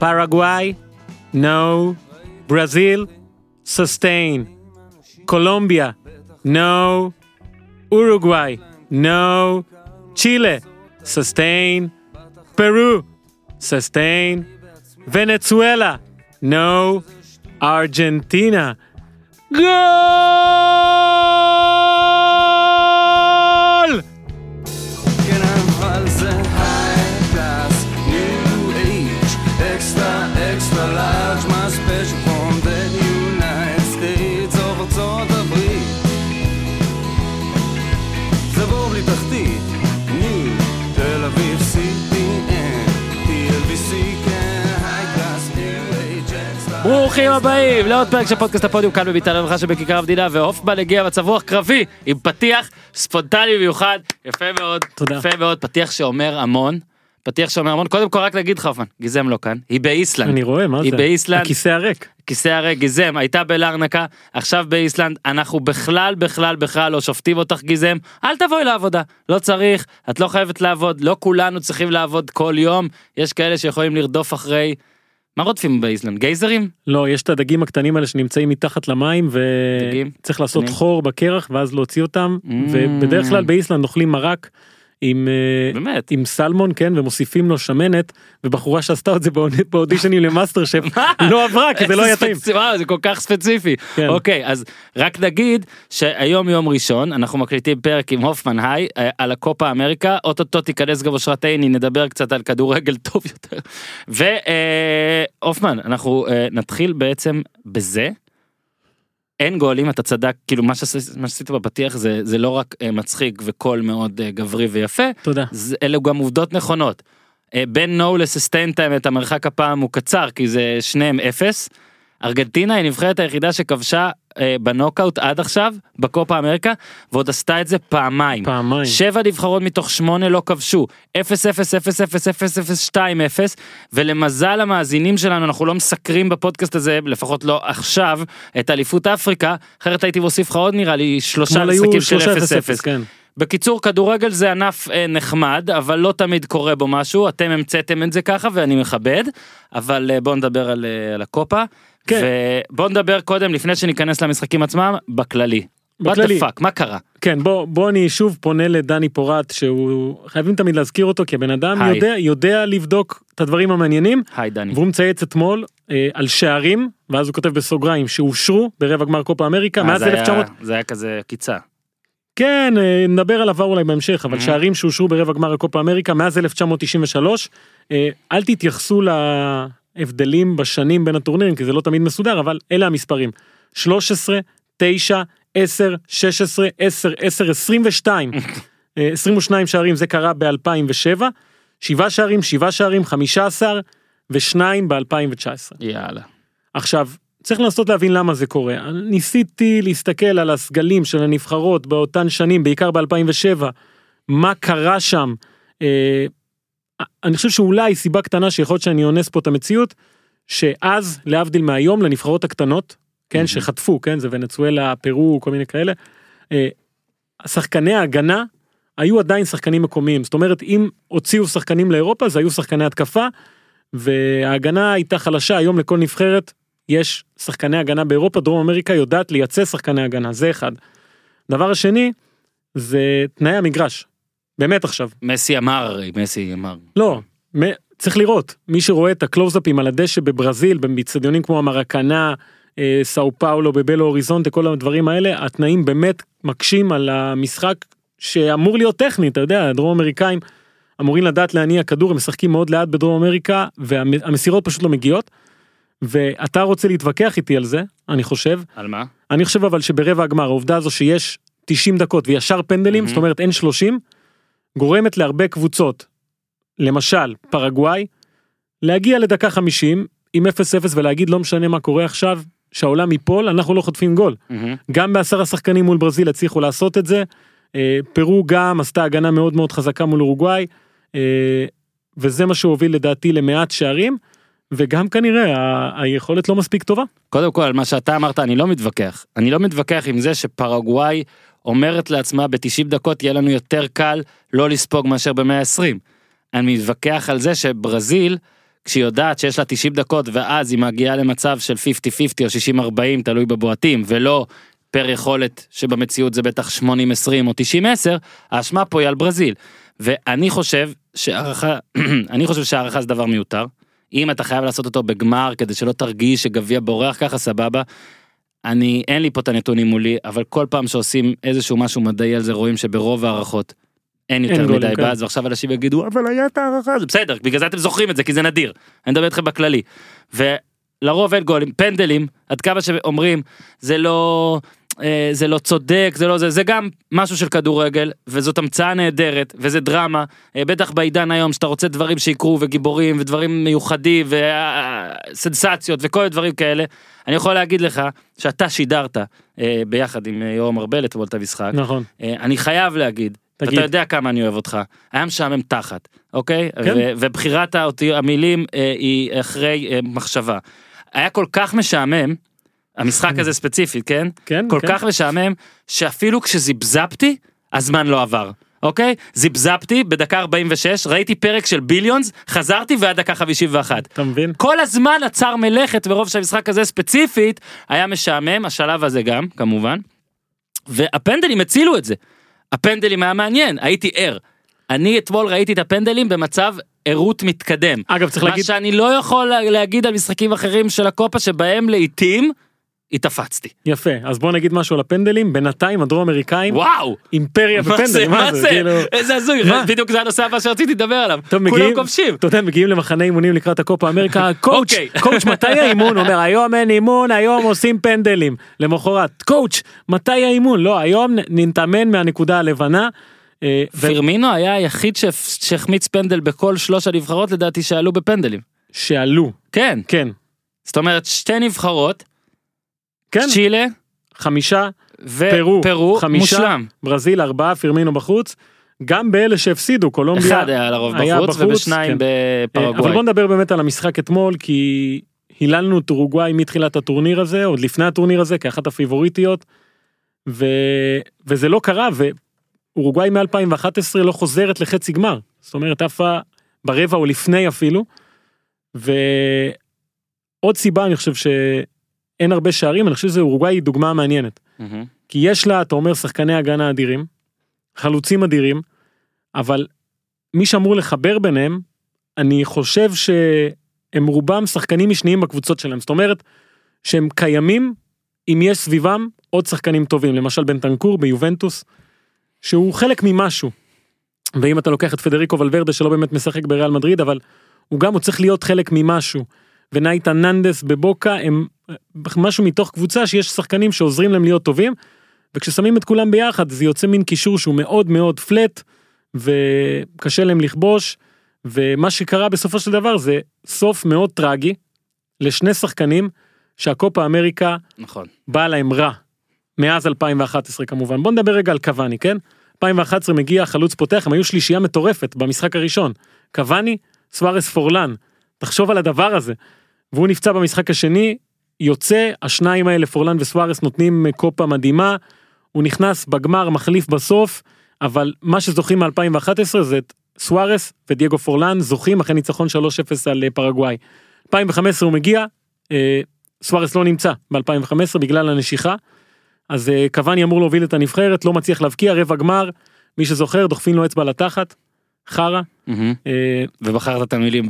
Paraguay? No. Brazil? Sustain. Colombia? No. Uruguay? No. Chile? Sustain. Peru? Sustain. Venezuela? No. Argentina? Go! ברוכים הבאים לעוד פרק של פודקאסט הפודיום כאן בביתן הרווחה שבכיכר המדינה והופמן הגיע מצב רוח קרבי עם פתיח ספונטני מיוחד יפה מאוד תודה. יפה מאוד פתיח שאומר המון פתיח שאומר המון קודם כל רק להגיד לך הופמן גיזם לא כאן היא באיסלנד אני רואה, מה זה? היא באיסלנד הכיסא הריק. כיסא הריק גיזם הייתה בלרנקה עכשיו באיסלנד אנחנו בכלל בכלל בכלל לא שופטים אותך גיזם אל תבואי לעבודה לא צריך את לא חייבת לעבוד לא כולנו צריכים לעבוד כל יום יש כאלה שיכולים לרדוף אחרי. מה רודפים באיסלנד גייזרים לא, יש את הדגים הקטנים האלה שנמצאים מתחת למים? וצריך לעשות? חור בקרח ואז להוציא אותם Mm. ובדרך כלל באיסלנד אוכלים מרק עם אה, באמת עם סלמון כן ומוסיפים לו שמנת ובחורה שעשתה את זה באוד- באודישנים למאסטר שף לא עברה כי זה לא היה טעים. וואו, זה כל כך ספציפי. כן. אוקיי, אז רק נגיד שהיום יום ראשון, אנחנו מקליטים פרק עם הופמן היי אה, על הקופה אמריקה, אוטוטו תיכנס גם אושרת עיני, נדבר קצת על כדורגל טוב יותר. והופמן, אנחנו אה, נתחיל בעצם בזה. אין גולים אתה צדק כאילו מה שעשית בפתיח זה זה לא רק אה, מצחיק וקול מאוד אה, גברי ויפה תודה. זה, אלו גם עובדות נכונות. אה, בין נו לססטיין טיים את המרחק הפעם הוא קצר כי זה שניהם אפס. ארגנטינה היא נבחרת היחידה שכבשה אה, בנוקאוט עד עכשיו בקופה אמריקה ועוד עשתה את זה פעמיים. פעמיים. שבע נבחרות מתוך שמונה לא כבשו 0 0 0 0 0 0 2 0 ולמזל המאזינים שלנו אנחנו לא מסקרים בפודקאסט הזה לפחות לא עכשיו את אליפות אפריקה אחרת הייתי מוסיף לך עוד נראה לי שלושה משחקים של שלושה 0 אפס 0 אפס, כן. בקיצור כדורגל זה ענף אה, נחמד אבל לא תמיד קורה בו משהו אתם המצאתם את זה ככה ואני מכבד אבל אה, בוא נדבר על, אה, על הקופה. כן. ובוא נדבר קודם לפני שניכנס למשחקים עצמם בכללי. בכללי. What the fuck, מה קרה? כן בוא בוא אני שוב פונה לדני פורט שהוא חייבים תמיד להזכיר אותו כי הבן אדם. יודע יודע לבדוק את הדברים המעניינים היי דני. והוא מצייץ אתמול אה, על שערים ואז הוא כותב בסוגריים שאושרו ברבע גמר קופה אמריקה אה, מאז זה היה- 1900 זה היה כזה עקיצה. כן אה, נדבר על עבר אולי בהמשך אבל Mhm. שערים שאושרו ברבע גמר הקופה אמריקה מאז 1993 אה, אל תתייחסו להבדלים בשנים בין הטורנירים כי זה לא תמיד מסודר אבל אלה המספרים. 13 9 10 16 10 10 22 אה, 22 שערים זה קרה ב2007 שבעה שערים שבעה שערים 15 ושניים ב2019 יאללה. עכשיו צריך לנסות להבין למה זה קורה. ניסיתי להסתכל על הסגלים של הנבחרות באותן שנים בעיקר ב2007 מה קרה שם. אני חושב שאולי סיבה קטנה שיכול להיות שאני אונס פה את המציאות שאז להבדיל מהיום לנבחרות הקטנות כן מהמם. שחטפו כן זה ונצואלה פרו כל מיני כאלה. אה, שחקני ההגנה היו עדיין שחקנים מקומיים זאת אומרת אם הוציאו שחקנים לאירופה זה היו שחקני התקפה וההגנה הייתה חלשה היום לכל נבחרת יש שחקני הגנה באירופה דרום אמריקה יודעת לייצא שחקני הגנה זה אחד. דבר השני זה תנאי המגרש. באמת עכשיו מסי אמר הרי מסי אמר. לא מ- צריך לראות מי שרואה את הקלוזאפים על הדשא בברזיל באצטדיונים כמו המרקנה אה, סאו פאולו בבלו אוריזונטה כל הדברים האלה התנאים באמת מקשים על המשחק שאמור להיות טכני אתה יודע הדרום אמריקאים אמורים לדעת להניע כדור הם משחקים מאוד לאט בדרום אמריקה והמסירות פשוט לא מגיעות. ואתה רוצה להתווכח איתי על זה אני חושב על מה? אני חושב אבל שברבע הגמר העובדה הזו שיש 90 דקות וישר פנדלים מהמם. זאת אומרת אין 30 גורמת להרבה קבוצות למשל פרגוואי להגיע לדקה 50 עם 0-0 ולהגיד לא משנה מה קורה עכשיו שהעולם ייפול אנחנו לא חוטפים גול מהמם. גם בעשרה שחקנים מול ברזיל הצליחו לעשות את זה אה, פרו גם עשתה הגנה מאוד מאוד חזקה מול אורוגוואי אה, וזה מה שהוביל לדעתי למעט שערים וגם כנראה ה- היכולת לא מספיק טובה. קודם כל על מה שאתה אמרת אני לא מתווכח אני לא מתווכח עם זה שפרגוואי אומרת לעצמה ב-90 דקות יהיה לנו יותר קל לא לספוג מאשר ב-120. אני מתווכח על זה שברזיל כשהיא יודעת שיש לה 90 דקות ואז היא מגיעה למצב של 50-50 או 60-40 תלוי בבועטים ולא פר יכולת שבמציאות זה בטח 80-20 או 90-10 האשמה פה היא על ברזיל. ואני חושב שהערכה אני חושב שהערכה זה דבר מיותר. אם אתה חייב לעשות אותו בגמר כדי שלא תרגיש שגביע בורח ככה סבבה. אני אין לי פה את הנתונים מולי אבל כל פעם שעושים איזשהו משהו מדעי על זה רואים שברוב ההערכות אין יותר גולים, מדי כן. באז ועכשיו אנשים יגידו אבל היה את ההערכה הזאת בסדר בגלל זה אתם זוכרים את זה כי זה נדיר אני מדבר איתכם בכללי. ולרוב אין גולים פנדלים עד כמה שאומרים זה לא זה לא צודק זה לא זה זה גם משהו של כדורגל וזאת המצאה נהדרת וזה דרמה אה, בטח בעידן היום שאתה רוצה דברים שיקרו וגיבורים ודברים מיוחדים וסנסציות וכל מיני דברים כאלה אני יכול להגיד לך שאתה שידרת אה, ביחד עם אה, יורם ארבל אתמול את המשחק נכון. אה, אני חייב להגיד, תגיד. אתה יודע כמה אני אוהב אותך, היה משעמם תחת, אוקיי? כן. ו- ובחירת המילים אה, היא אחרי אה, מחשבה. היה כל כך משעמם, המשחק הזה ספציפית, כן? כן, כל כן. כך משעמם, שאפילו כשזיבזבתי, הזמן לא עבר. אוקיי? זיבזבתי בדקה 46, ראיתי פרק של ביליונס, חזרתי ועד דקה 51. אתה מבין? כל הזמן עצר מלכת מרוב שהמשחק הזה ספציפית היה משעמם, השלב הזה גם, כמובן. והפנדלים הצילו את זה. הפנדלים היה מעניין, הייתי ער. אני אתמול ראיתי את הפנדלים במצב ערות מתקדם. אגב צריך מה להגיד, שאני לא יכול לה- להגיד על משחקים אחרים של הקופה שבהם לעיתים התעפצתי. יפה, אז בוא נגיד משהו על הפנדלים, בינתיים הדרום אמריקאים, וואו! אימפריה? בפנדלים, מה זה? כאילו, איזה הזוי? בדיוק זה הנושא הבא שרציתי לדבר עליו. כולם כובשים. אתה יודע, מגיעים למחנה אימונים לקראת הקופה אמריקה, coach, אוקיי. coach, מתי האימון? אומר, היום אין אימון, היום עושים פנדלים. למחרת, coach, מתי האימון? לא, היום נתאמן מהנקודה הלבנה. אה, ו- פירמינו היה היחיד שהחמיץ פנדל בכל שלוש הנבחרות לדעתי שעלו בפנדלים. שעלו, כן. כן, זאת אומרת שתי נבחרות, כן, צ'ילה חמישה, ופרו, פרו, חמישה, מושלם. ברזיל ארבעה, פירמינו בחוץ, גם באלה שהפסידו, קולומביה, אחד היה לרוב היה בחוץ בחוץ, ובשניים כן. אה, אבל בפרגוואי. בוא נדבר באמת על המשחק אתמול, כי היללנו את אורוגוואי מתחילת הטורניר הזה, עוד לפני הטורניר הזה, כאחת הפיבוריטיות, ו... וזה לא קרה, ואורוגוואי מ-2011 לא חוזרת לחצי גמר, זאת אומרת עפה ברבע או לפני אפילו, ועוד סיבה אני חושב שאין הרבה שערים, אני חושב שזה אורוגוואי היא דוגמה מעניינת. מהמם. כי יש לה, אתה אומר, שחקני הגנה אדירים, חלוצים אדירים, אבל מי שאמור לחבר ביניהם, אני חושב שהם רובם שחקנים משניים בקבוצות שלהם. זאת אומרת, שהם קיימים אם יש סביבם עוד שחקנים טובים, למשל בנטנקור ביובנטוס, שהוא חלק ממשהו. ואם אתה לוקח את פדריקו ולוורדה שלא באמת משחק בריאל מדריד, אבל הוא גם הוא צריך להיות חלק ממשהו. ונייטה ננדס בבוקה הם משהו מתוך קבוצה שיש שחקנים שעוזרים להם להיות טובים. וכששמים את כולם ביחד זה יוצא מין קישור שהוא מאוד מאוד פלט וקשה להם לכבוש ומה שקרה בסופו של דבר זה סוף מאוד טרגי לשני שחקנים שהקופה אמריקה נכון. באה להם רע מאז 2011 כמובן בוא נדבר רגע על קוואני כן 2011 מגיע חלוץ פותח הם היו שלישייה מטורפת במשחק הראשון קוואני סוארס פורלן תחשוב על הדבר הזה והוא נפצע במשחק השני יוצא השניים האלה פורלן וסוארס נותנים קופה מדהימה. הוא נכנס בגמר מחליף בסוף אבל מה שזוכים מ-2011 זה את סוארס ודייגו פורלן זוכים אחרי ניצחון 3-0 על אה, פרגוואי. 2015 הוא מגיע אה, סוארס לא נמצא ב-2015 בגלל הנשיכה. אז אה, קוואני אמור להוביל את הנבחרת לא מצליח להבקיע רבע גמר. מי שזוכר דוחפים לו אצבע לתחת חרא. אה, ובחרת את המילים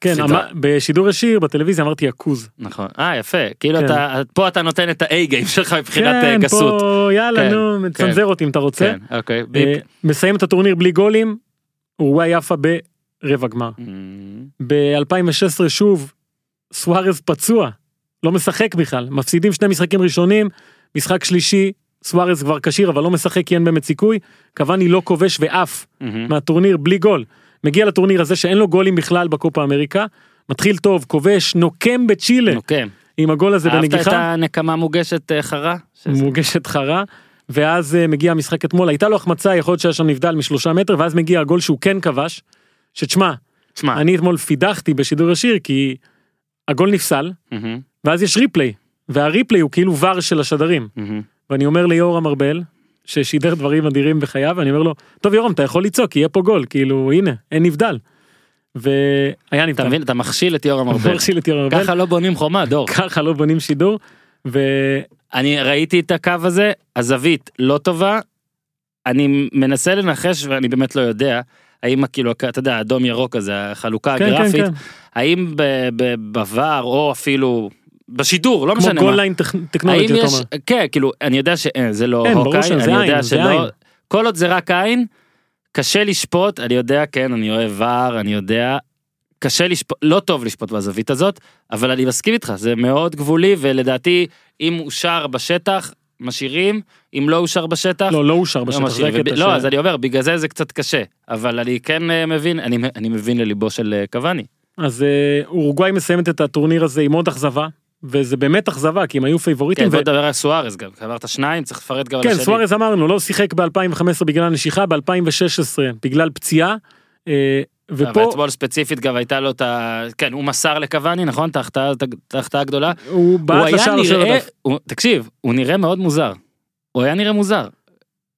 כן בשידור ישיר בטלוויזיה אמרתי עכוז. נכון. אה יפה. כאילו כן. אתה פה אתה נותן את ה-A גיים שלך מבחינת אה, כן, גסות. פה יאללה כן, נו מצנזר אותי אם אתה רוצה. כן. אוקיי. אה. מסיים את הטורניר בלי גולים. אורוגוואי יפה ברבע גמר. מהמם. ב-2016 שוב סוארז פצוע לא משחק בכלל מפסידים שני משחקים ראשונים משחק שלישי סוארז כבר כשיר אבל לא משחק כי אין באמת סיכוי קוואני לא כובש ואף מהמם. מהטורניר בלי גול מגיע לטורניר הזה שאין לו גולים בכלל בקופה אמריקה מתחיל טוב כובש נוקם בצ'ילה נוקם. עם הגול הזה אהבת את בנגיחה הנקמה מוגשת אה, חרה? מוגשת חרה. ואז אה, מגיע המשחק אתמול הייתה לו החמצה יכול להיות שהיה שם נבדל משלושה מטר ואז מגיע הגול שהוא כן כבש. שתשמע תשמע. אני אתמול פידחתי בשידור ישיר כי הגול נפסל מהמם. ואז יש ריפליי והריפליי הוא כאילו ור של השדרים מהמם. ואני אומר ליורם ארבל ששידר דברים אדירים בחייו אני אומר לו טוב יורם אתה יכול לצעוק יהיה פה גול כאילו הנה אין נבדל. והיה לי אתה מבין אתה מכשיל את יורם ארבל מרשיל את יורם ארבל, ככה לא בונים חומה דור ככה לא בונים שידור. ו- אני ראיתי את הקו הזה הזווית לא טובה. אני מנסה לנחש ואני באמת לא יודע האם כאילו אתה יודע אדום ירוק הזה החלוקה כן, כן, הגרפית כן. האם ב- ב- בVAR או אפילו בשידור לא כמו משנה מה. ליין האם טכנולוגי, אתה אומר. כן כאילו אני יודע שאין זה לא אין, הוקאי אני יודע עין, שלא. כל עוד זה רק עין קשה לשפוט אני יודע כן אני אוהב VAR אני יודע. קשה לשפוט לא טוב לשפוט בזווית הזאת אבל אני מסכים איתך זה מאוד גבולי ולדעתי אם אושר בשטח משאירים אם לא אושר בשטח לא, לא אושר לא בשטח, משאירים. הקטע. וב- לא אז אני אומר בגלל זה זה קצת קשה אבל אני כן אה, מבין אני אני מבין לליבו של אה, קוואני. אז אה, אורוגוואי מסיימת את הטורניר הזה עם עוד אכזבה, וזה באמת אכזבה, כי הם היו פייבוריטים. כן ו- בוא נדבר על סוארז גם אמרת שניים צריך לפרט גם על כן, השני. סוארז אמרנו, לא שיחק ב-2015 בגלל הנשיכה, ב-2016 בגלל פציעה. אה, אבל ופה אתמול ספציפית גם הייתה לו את ה... כן הוא מסר לקבאני נכון את ההחטאה הגדולה. הוא בעט לשער של הדף. תקשיב, הוא נראה מאוד מוזר. הוא היה נראה מוזר.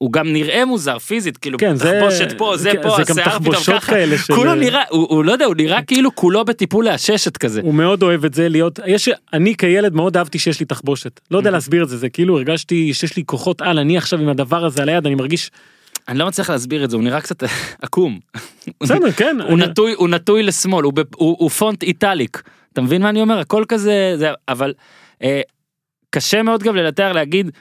הוא גם נראה מוזר פיזית, כאילו כן, זה- תחבושת פה, זה כן, פה, זה השיער פתאום ככה. של- כולו נראה, הוא הוא לא יודע, הוא נראה כאילו כולו בטיפול לעששת כזה. הוא מאוד אוהב את זה להיות, יש, אני כילד מאוד אהבתי שיש לי תחבושת. לא יודע להסביר את זה, זה כאילו הרגשתי שיש לי כוחות על, אני עכשיו עם הדבר הזה על היד, אני מרגיש, אני לא מצליח להסביר את זה, הוא נראה קצת עקום. בסדר, כן. הוא נטוי, הוא נטוי לשמאל, הוא, פונט איטליק. אתה מבין מה אני אומר? הכל כזה, זה, אבל אה, קשה מאוד גם לנתח להגיד,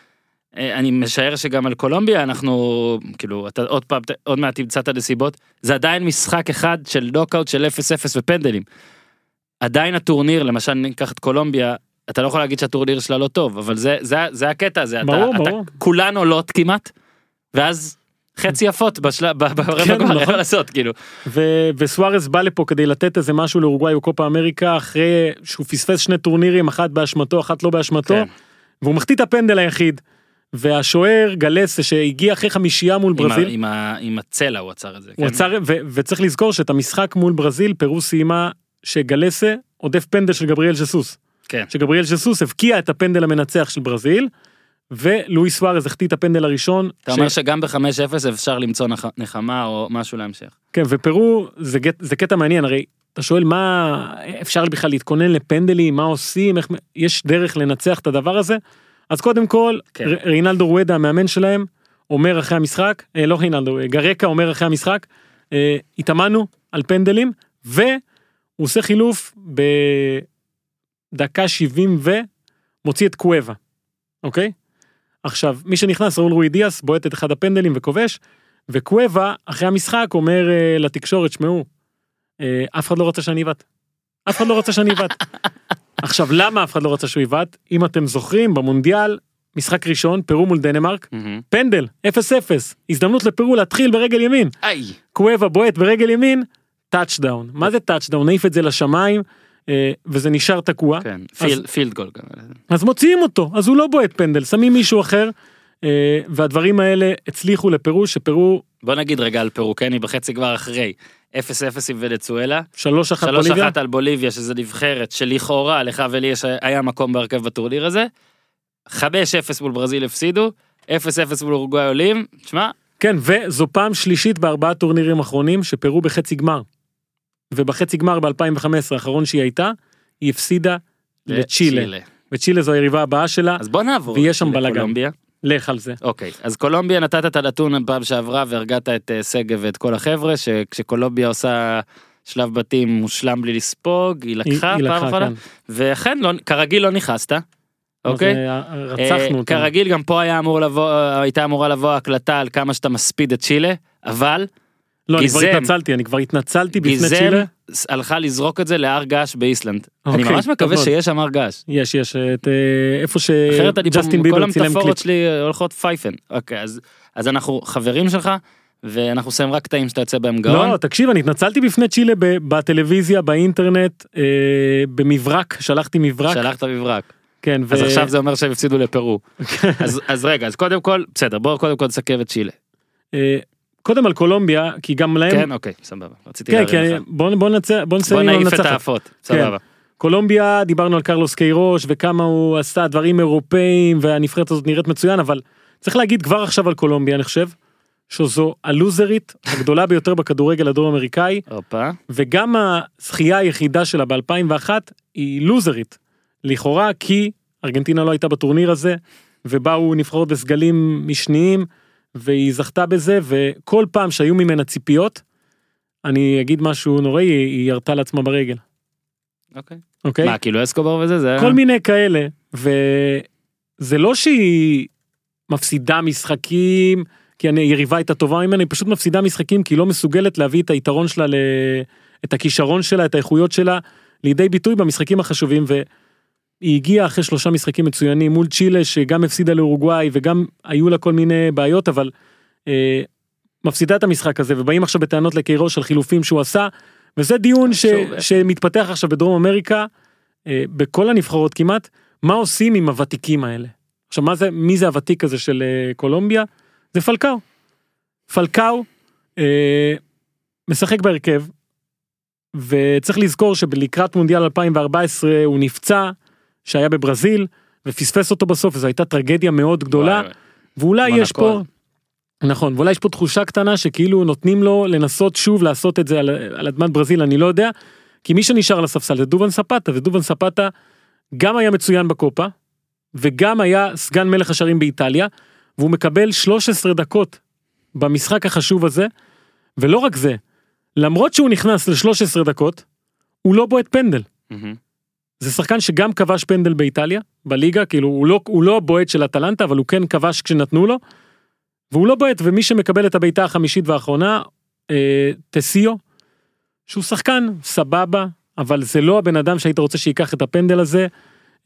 אני משער שגם על קולומביה אנחנו, כאילו, אתה עוד פעם, עוד מעט תמצא את הנסיבות, זה עדיין משחק אחד של נוקאוט של 0-0 ופנדלים. עדיין הטורניר, למשל ניקח את קולומביה, אתה לא יכול להגיד שהטורניר שלה לא טוב, אבל זה, זה, זה הקטע הזה, ברור, אתה, ברור. אתה כולן עולות כמעט, ואז חצי יפות בשלב, ברבע כן, גמר, נכון. לעשות, כאילו. ו- וסוארז בא לפה כדי לתת איזה משהו לאורוגוואי בקופה אמריקה אחרי שהוא פספס שני טורנירים אחת באשמתו אחת לא באשמתו כן. והוא מחטיא את הפנדל היחיד. והשוער גלסה שהגיע אחרי חמישייה מול עם, ה, ברזיל עם, ה, עם הצלע הוא עצר את זה. הוא כן? עצר ו- וצריך לזכור שאת המשחק מול ברזיל פרו סיימה שגלסה עודף פנדל של גבריאל ז'סוס כן. שגבריאל ז'סוס הבקיע את הפנדל המנצח של ברזיל ולואיס סוארז החטיא את הפנדל הראשון. אתה ש- אומר שגם ב-5-0 אפשר למצוא נח, נחמה או משהו להמשך. כן ופרו זה, גט- זה קטע מעניין הרי אתה שואל מה אפשר בכלל להתכונן לפנדלים מה עושים איך יש דרך לנצח את הדבר הזה אז קודם כל כן. ר- ריינלדו רואדה המאמן שלהם אומר אחרי המשחק אה, לא ריינלדו אה, גרקה אומר אחרי המשחק אה, התאמנו על פנדלים והוא עושה חילוף בדקה 70 ומוציא את קואבה אוקיי עכשיו מי שנכנס ראול רוי דיאס בועט את אחד הפנדלים וכובש וקואבה אחרי המשחק אומר אה, לתקשורת שמעו אה, אף אחד לא רצה שאני אבעט. אף אחד לא רצה שאני אבעט. עכשיו למה אף אחד לא רצה שהוא יבעט? אם אתם זוכרים במונדיאל משחק ראשון פרו מול דנמרק פנדל 0-0 הזדמנות לפרו להתחיל ברגל ימין. איי. קואבה בועט ברגל ימין touchdown מה זה touchdown נעיף את זה לשמיים אה, וזה נשאר תקוע. כן, פיל, field goal גם. אז מוציאים אותו אז הוא לא בועט פנדל שמים מישהו אחר אה, והדברים האלה הצליחו לפרו שפרו בוא נגיד רגע על פירוקני בחצי כבר אחרי. 0-0 עם ונצואלה, 3-1 3-1 בוליביה על בוליביה שזה נבחרת שלכאורה לך ולי יש היה מקום בהרכב בטורניר הזה. 5-0 מול ברזיל הפסידו, 0-0 מול אורוגוואי עולים, שמע, כן וזו פעם שלישית בארבעה טורנירים אחרונים שפרו בחצי גמר. ובחצי גמר ב2015 האחרון שהיא הייתה היא הפסידה לצ'ילה וצ'ילה זו היריבה הבאה שלה אז בוא נעבור. ויש שם בלאגן. לך על זה. אוקיי, אז קולומביה נתת את הנתון פעם שעברה והרגעת את אה, שגב ואת כל החבר'ה, שכשקולומביה עושה שלב בתים מושלם בלי לספוג, היא לקחה היא פעם אחרונה, כן. ואכן, לא, כרגיל לא נכנסת, אוקיי? אה, רצחנו אה, אותם. כרגיל גם פה היה אמור לבוא, הייתה אמורה לבוא הקלטה על כמה שאתה מספיד את צ'ילה, אבל לא אני כבר גיזם. התנצלתי אני כבר התנצלתי בפני גיזם צ'ילה. הלכה לזרוק את זה להר געש באיסלנד. אני אוקיי, ממש טוב מקווה מאוד. שיש שם הר געש. יש יש את אה, איפה אני שג'סטין כל ביבר צילם המטאפורות קליפ. שלי הולכות פייפן. אוקיי, אז, אז אנחנו חברים שלך, ואנחנו עושים רק קטעים שאתה יוצא בהם גאון. לא תקשיב אני התנצלתי בפני צ'ילה בטלוויזיה באינטרנט אה, במברק שלחתי מברק שלחת מברק. כן אז ו- עכשיו זה אומר שהם הפסידו לפרו. אז, אז רגע, אז קודם כל, בסדר, בואו קודם כל נסכם את צ'ילה. קודם על קולומביה כי גם להם כן, אוקיי, סבבה. רציתי כן, להרים לך. בוא בוא נצא בוא נסיים בוא נעיף את. האפות. כן. סבבה. קולומביה דיברנו על קרלוס קיירוש וכמה הוא עשה דברים אירופאים והנבחרת הזאת נראית מצוין אבל צריך להגיד כבר עכשיו על קולומביה אני חושב שזו הלוזרית הגדולה ביותר בכדורגל הדרום אמריקאי. וגם הזכייה היחידה שלה ב-2001 היא לוזרית. לכאורה כי ארגנטינה לא הייתה בטורניר הזה, ובאו נבחרות בסגלים משניים, והיא זכתה בזה, וכל פעם שהיו ממנה ציפיות, אני אגיד משהו נוראי, היא ירתה לעצמה ברגל, אוקיי. אוקיי? מה, כאילו אסקובר וזה? זה... כל מיני כאלה, וזה לא שהיא מפסידה משחקים, כי אני- היריבה הייתה טובה ממנה, היא פשוט מפסידה משחקים כי היא לא מסוגלת להביא את היתרון שלה, ל... את הכישרון שלה, את האיכויות שלה, לידי ביטוי במשחקים החשובים, והיא הגיעה אחרי שלושה משחקים מצוינים מול צ'ילה, שגם הפסידה לאורוגוואי וגם היו לה כל מיני בעיות, אבל אה, מפסידה את המשחק הזה, ובאים עכשיו בטענות לקיירוש על חילופים שהוא עשה, וזה דיון ש... שמתפתח עכשיו בדרום אמריקה, אה, בכל הנבחרות כמעט, מה עושים עם הוותיקים האלה. עכשיו מה זה, מי זה הוותיק הזה של אה, קולומביה? זה פלקאו. פלקאו אה, משחק בהרכב, וצריך לזכור שלקראת מונדיאל 2014 הוא נפצע, שהיה בברזיל, ופספס אותו בסוף, וזו הייתה טרגדיה מאוד גדולה, וואי. ואולי מונקו. יש פה, נכון, ואולי יש פה תחושה קטנה שכאילו נותנים לו לנסות שוב לעשות את זה על, על אדמת ברזיל, אני לא יודע, כי מי שנשאר על הספסל זה דובן ספטה, ודובן ספטה גם היה מצוין בקופה, וגם היה סגן מלך השערים באיטליה, והוא מקבל 13 דקות במשחק החשוב הזה, ולא רק זה, למרות שהוא נכנס ל-13 דקות, הוא לא בועט פנדל. מהמם. זה שחקן שגם כבש פנדל באיטליה, בליגה, כאילו הוא לא, הוא לא הבועט של אטלנטה, אבל הוא כן כבש כשנתנו לו, והוא לא בועט, ומי שמקבל את הבעיטה החמישית והאחרונה, אה, טסיו, שהוא שחקן סבבה, אבל זה לא הבן אדם שהיית רוצה שייקח את הפנדל הזה,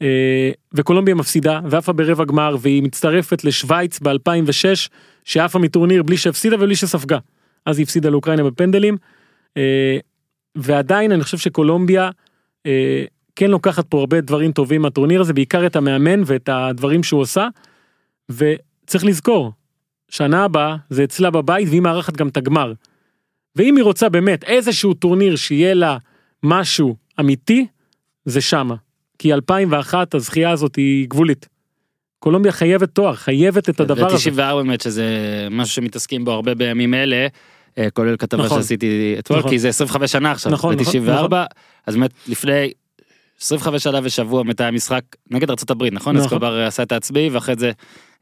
אה, וקולומביה מפסידה, ועפה ברבע גמר, והיא מצטרפת לשוויץ ב-2006, שעפה מטורניר בלי שהפסידה ובלי שספגה. אז היא הפסידה לאוקראינה בפנדלים, אה, ועדיין אני חושב שקולומביה, אה, כן לוקחת פה הרבה דברים טובים מהטורניר הזה, בעיקר את המאמן ואת הדברים שהוא עושה. וצריך לזכור, שנה הבאה זה אצלה בבית והיא מארחת גם את הגמר. ואם היא רוצה באמת איזשהו טורניר שיהיה לה משהו אמיתי, זה שמה. כי 2001 הזכייה הזאת היא גבולית. קולומביה חייבת תואר, חייבת את הדבר הזה. ו-94 באמת שזה משהו שמתעסקים בו הרבה בימים אלה. אה, כולל כתבה נכון. שעשיתי אתמול נכון. כי זה 25 שנה עכשיו נכון, נכון, ב-94 נכון. אז באמת לפני 25 שנה ושבוע מתי המשחק נגד ארצות הברית נכון נכון. אסקובר עשה את העצמאי ואחרי זה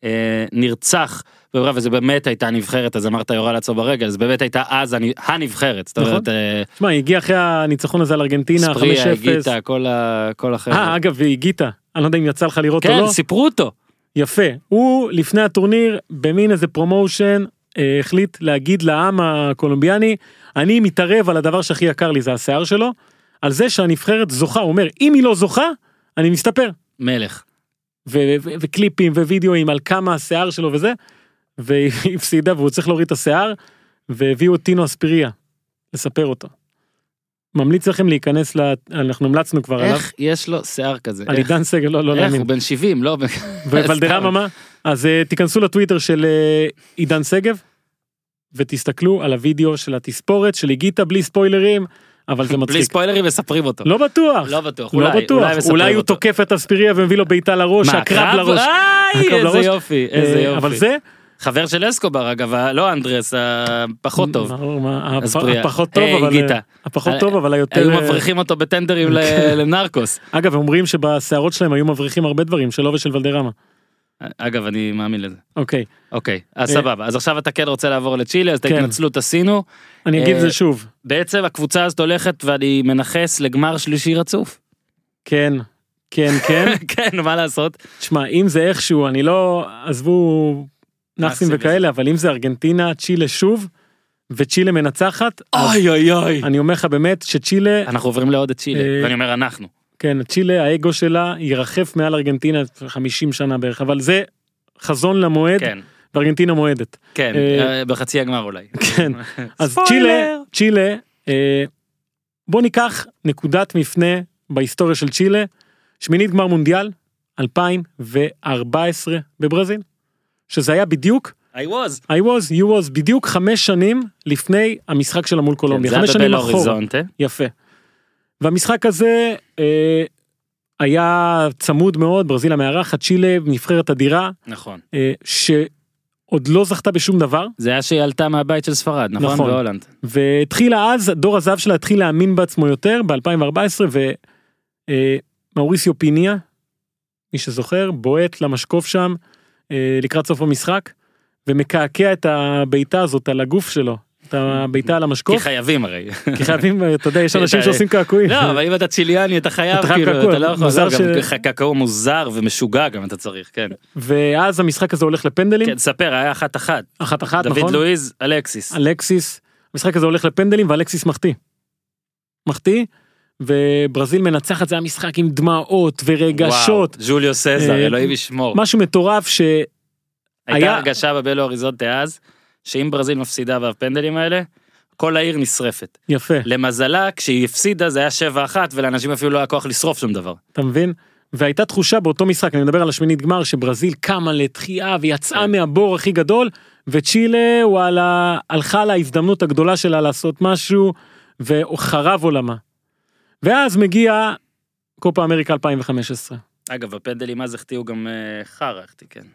אה, נרצח בבררה, וזה באמת הייתה נבחרת אז אמרת יורה לעצור ברגל זה באמת הייתה אז הנ- הנבחרת זאת נכון. אומרת אה, תשמע, היא הגיעה אחרי הניצחון הזה על ארגנטינה, 5-0. ספריה גיטה כל ה- כל החבר'ה. אה, אגב, והיא גיטה. אני לא יודע אם יצא לך לראות או כן לא. סיפרו אותו יפה. הוא לפני הטורניר, במין איזה פרומושן, אה, החליט להגיד לעם הקולומביאני, אני מתערב על הדבר שהכי יקר לי, זה השיער שלו, על זה שהנבחרת זוכה. הוא אומר, אם היא לא זוכה, אני מסתפר. מלך. וקליפים ווידאוים על כמה השיער שלו וזה, והיא הפסידה והוא צריך להוריד את השיער, והביאו את טינו אספיריה, לספר אותו. ממליץ לכם להיכנס, ל... אנחנו המלצנו כבר עליו, איך יש לו שיער כזה על איך- עידן סגל, לא, לא איך להאמין. הוא בן 70 לא וולדרמה מה? אז אה, תיכנסו לטוויטר של אה, עידן שגב ותסתכלו על הוידאו של התספורת של איגיטה בלי ספוילרים אבל זה בלי מצחיק. ספוילרים מספרים אותו. לא בטוח. לא בטוח, לא אולי, בטוח. אולי מספרים אולי הוא אותו. תוקף את אספיריה ומביא לו בעיטה לראש, מה, הקרב קרב? לראש. איי, איזה לראש. יופי, איזה אה, יופי. אבל זה חבר של אסקובר אגב, לא אנדרס הפחות טוב. ברור, מה, אספריה. הפחות טוב אבל גיטה. הפחות אה, טוב אבל היותר היו אה, מבריחים אותו בטנדרים. לנרקוס. אגב אומרים שבשערות שלהם היו מבריחים הרבה דברים שלו ושל ולדרמה. אגב אני מאמין לזה. אוקיי אוקיי, אז אה, סבבה. אז עכשיו אתה כן רוצה לעבור לצ'ילה, אז את כן. ההתנצלות עשינו. אני אגיד את אה, זה שוב בעצם הקבוצה הזאת הולכת ואני מנכס לגמר שלישי רצוף. כן כן כן כן, מה לעשות? תשמע, אם זה איכשהו, אני לא, עזבו נאחסים וכאלה, אבל אם זה ארגנטינה, צ'ילה שוב, וצ'ילה מנצחת, אוי אוי אוי. אני אומר לך באמת שצ'ילה, אנחנו עוברים לעוד את צ'ילה, אה, ואני אומר אנחנו. כן, צ'ילה, האגו שלה ירחף מעל ארגנטינה 50 שנה בערך, אבל זה חזון למועד, כן, וארגנטינה מועדת. כן, אה, אה, בחצי הגמר אולי. כן, אז ספוילר. צ'ילה, צ'ילה, אה, בוא ניקח נקודת מפנה בהיסטוריה של צ'ילה, שמינית גמר מונדיאל 2014 בברזיל, שזה היה בדיוק I was. I was, you was, בדיוק חמש שנים לפני המשחק שלה מול קולומביה, כן, חמש זה שנים אחורה. יפה. והמשחק הזה אה, היה צמוד מאוד, ברזיל המארחת, צ'ילה נבחרת אדירה, נכון. אה, עוד לא זכתה בשום דבר, זה היה שהיא עלתה מהבית של ספרד, נכון? נכון. בהולנד. והתחילה אז, דור הזהב שלה התחיל להאמין בעצמו יותר ב-2014, ומאוריסיו פיניה, מי שזוכר, בועט למשקוף שם אה, לקראת סוף המשחק, ומקעקע את הבעיטה הזאת על הגוף שלו, את הבעיטה על כי המשקוף, חייבים הרי. כי חייבים, אתה יודע, יש אנשים שעושים קעקועים. לא, אבל אם אתה צ'יליאני אתה חייב, כאילו, אתה לא יכול, זהו, גם קעקוע מוזר ומשוגע גם אתה צריך, כן. ואז המשחק הזה הולך לפנדלים, כן, ספר, היה אחת אחת. אחת אחת, דוד נכון? לואיז, אלקסיס. אלקסיס, המשחק הזה הולך לפנדלים ואלקסיס מחטיא. מחטיא, וברזיל מנצחת, זה היה משחק עם דמעות ורגשות, וואו, ג'וליו סזר, אה, אלוהים ישמור. משהו מטורף ש... הייתה הרגשה בבלו אריזונטה אז, שאם ברזיל מפסידה בפנדלים האלה, כל העיר נשרפת. יפה, למזלה, כשהיא הפסידה זה היה 7-1 ולאנשים אפילו לא היה כוח לשרוף שום דבר. אתה מבין? והייתה תחושה באותו משחק, אני מדבר על השמינית גמר, שברזיל קמה לתחייה ויצאה כן. מהבור הכי גדול, וצ'ילה וואלה הלכה להזדמנות הגדולה שלה לעשות משהו, וחרב עולמה. ואז מגיע קופה אמריקה 2015. אגב, בפנדלים אז החטיאו גם אה, חרא, כן.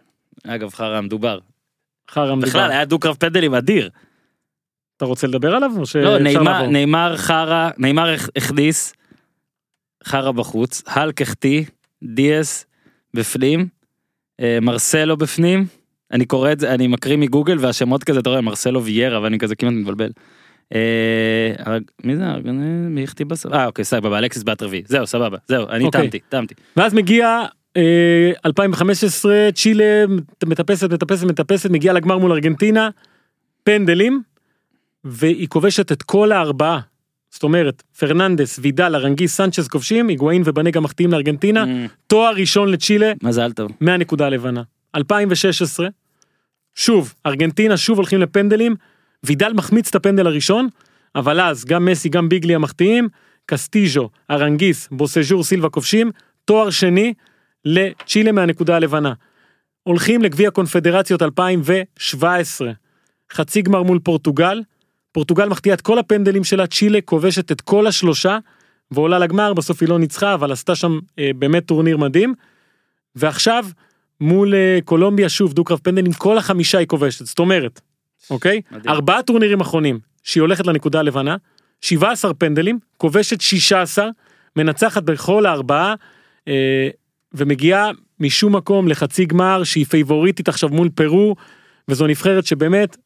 אגב, חרא המדובר. חרא מדובר. בכלל, היה דו-קרב פנדלים אדיר. אתה רוצה לדבר עליו או שאפשר לא, נעימר, לעבור? נעימר חרא, הכ- הכניס, חרא בחוץ, האלק החטיא, דיאס בפנים, אה, מרסלו בפנים, אני קורא את זה, אני מקריא מגוגל והשמות כזה, אתה רואה, מרסלו ויירה, ואני כזה כמעט מתבלבל. אה, מי זה? מי החטיא בסוף? אה, אוקיי, סבבה, אלכסיס רביעי. זהו, סבבה, זהו, אני אוקיי. טעמתי, טעמתי. ואז מגיע 2015 צ'ילה מטפסת מטפסת מטפסת מגיעה לגמר מול ארגנטינה פנדלים והיא כובשת את כל הארבעה. זאת אומרת פרננדס וידל ארנגיס סנצ'ס כובשים היגואין ובנגה מחטיאים לארגנטינה Mm, תואר ראשון לצ'ילה מזל טוב. מהנקודה הלבנה. 2016 שוב ארגנטינה שוב הולכים לפנדלים וידל מחמיץ את הפנדל הראשון אבל אז גם מסי גם ביגלי המחטיאים קסטיז'ו ארנגיס בוסז'ור סילבה כובשים תואר שני לצ'ילה מהנקודה הלבנה. הולכים לגביע קונפדרציות 2017 חצי גמר מול פורטוגל פורטוגל מחטיאה את כל הפנדלים שלה צ'ילה כובשת את כל השלושה ועולה לגמר בסוף היא לא ניצחה אבל עשתה שם אה, באמת טורניר מדהים. ועכשיו מול אה, קולומביה שוב דו-קרב פנדלים כל החמישה היא כובשת זאת אומרת אוקיי מדהים. ארבעה טורנירים אחרונים שהיא הולכת לנקודה הלבנה 17 פנדלים כובשת 16 מנצחת בכל הארבעה אה, ומגיעה משום מקום לחצי גמר שהיא פייבוריטית עכשיו מול פרו וזו נבחרת שבאמת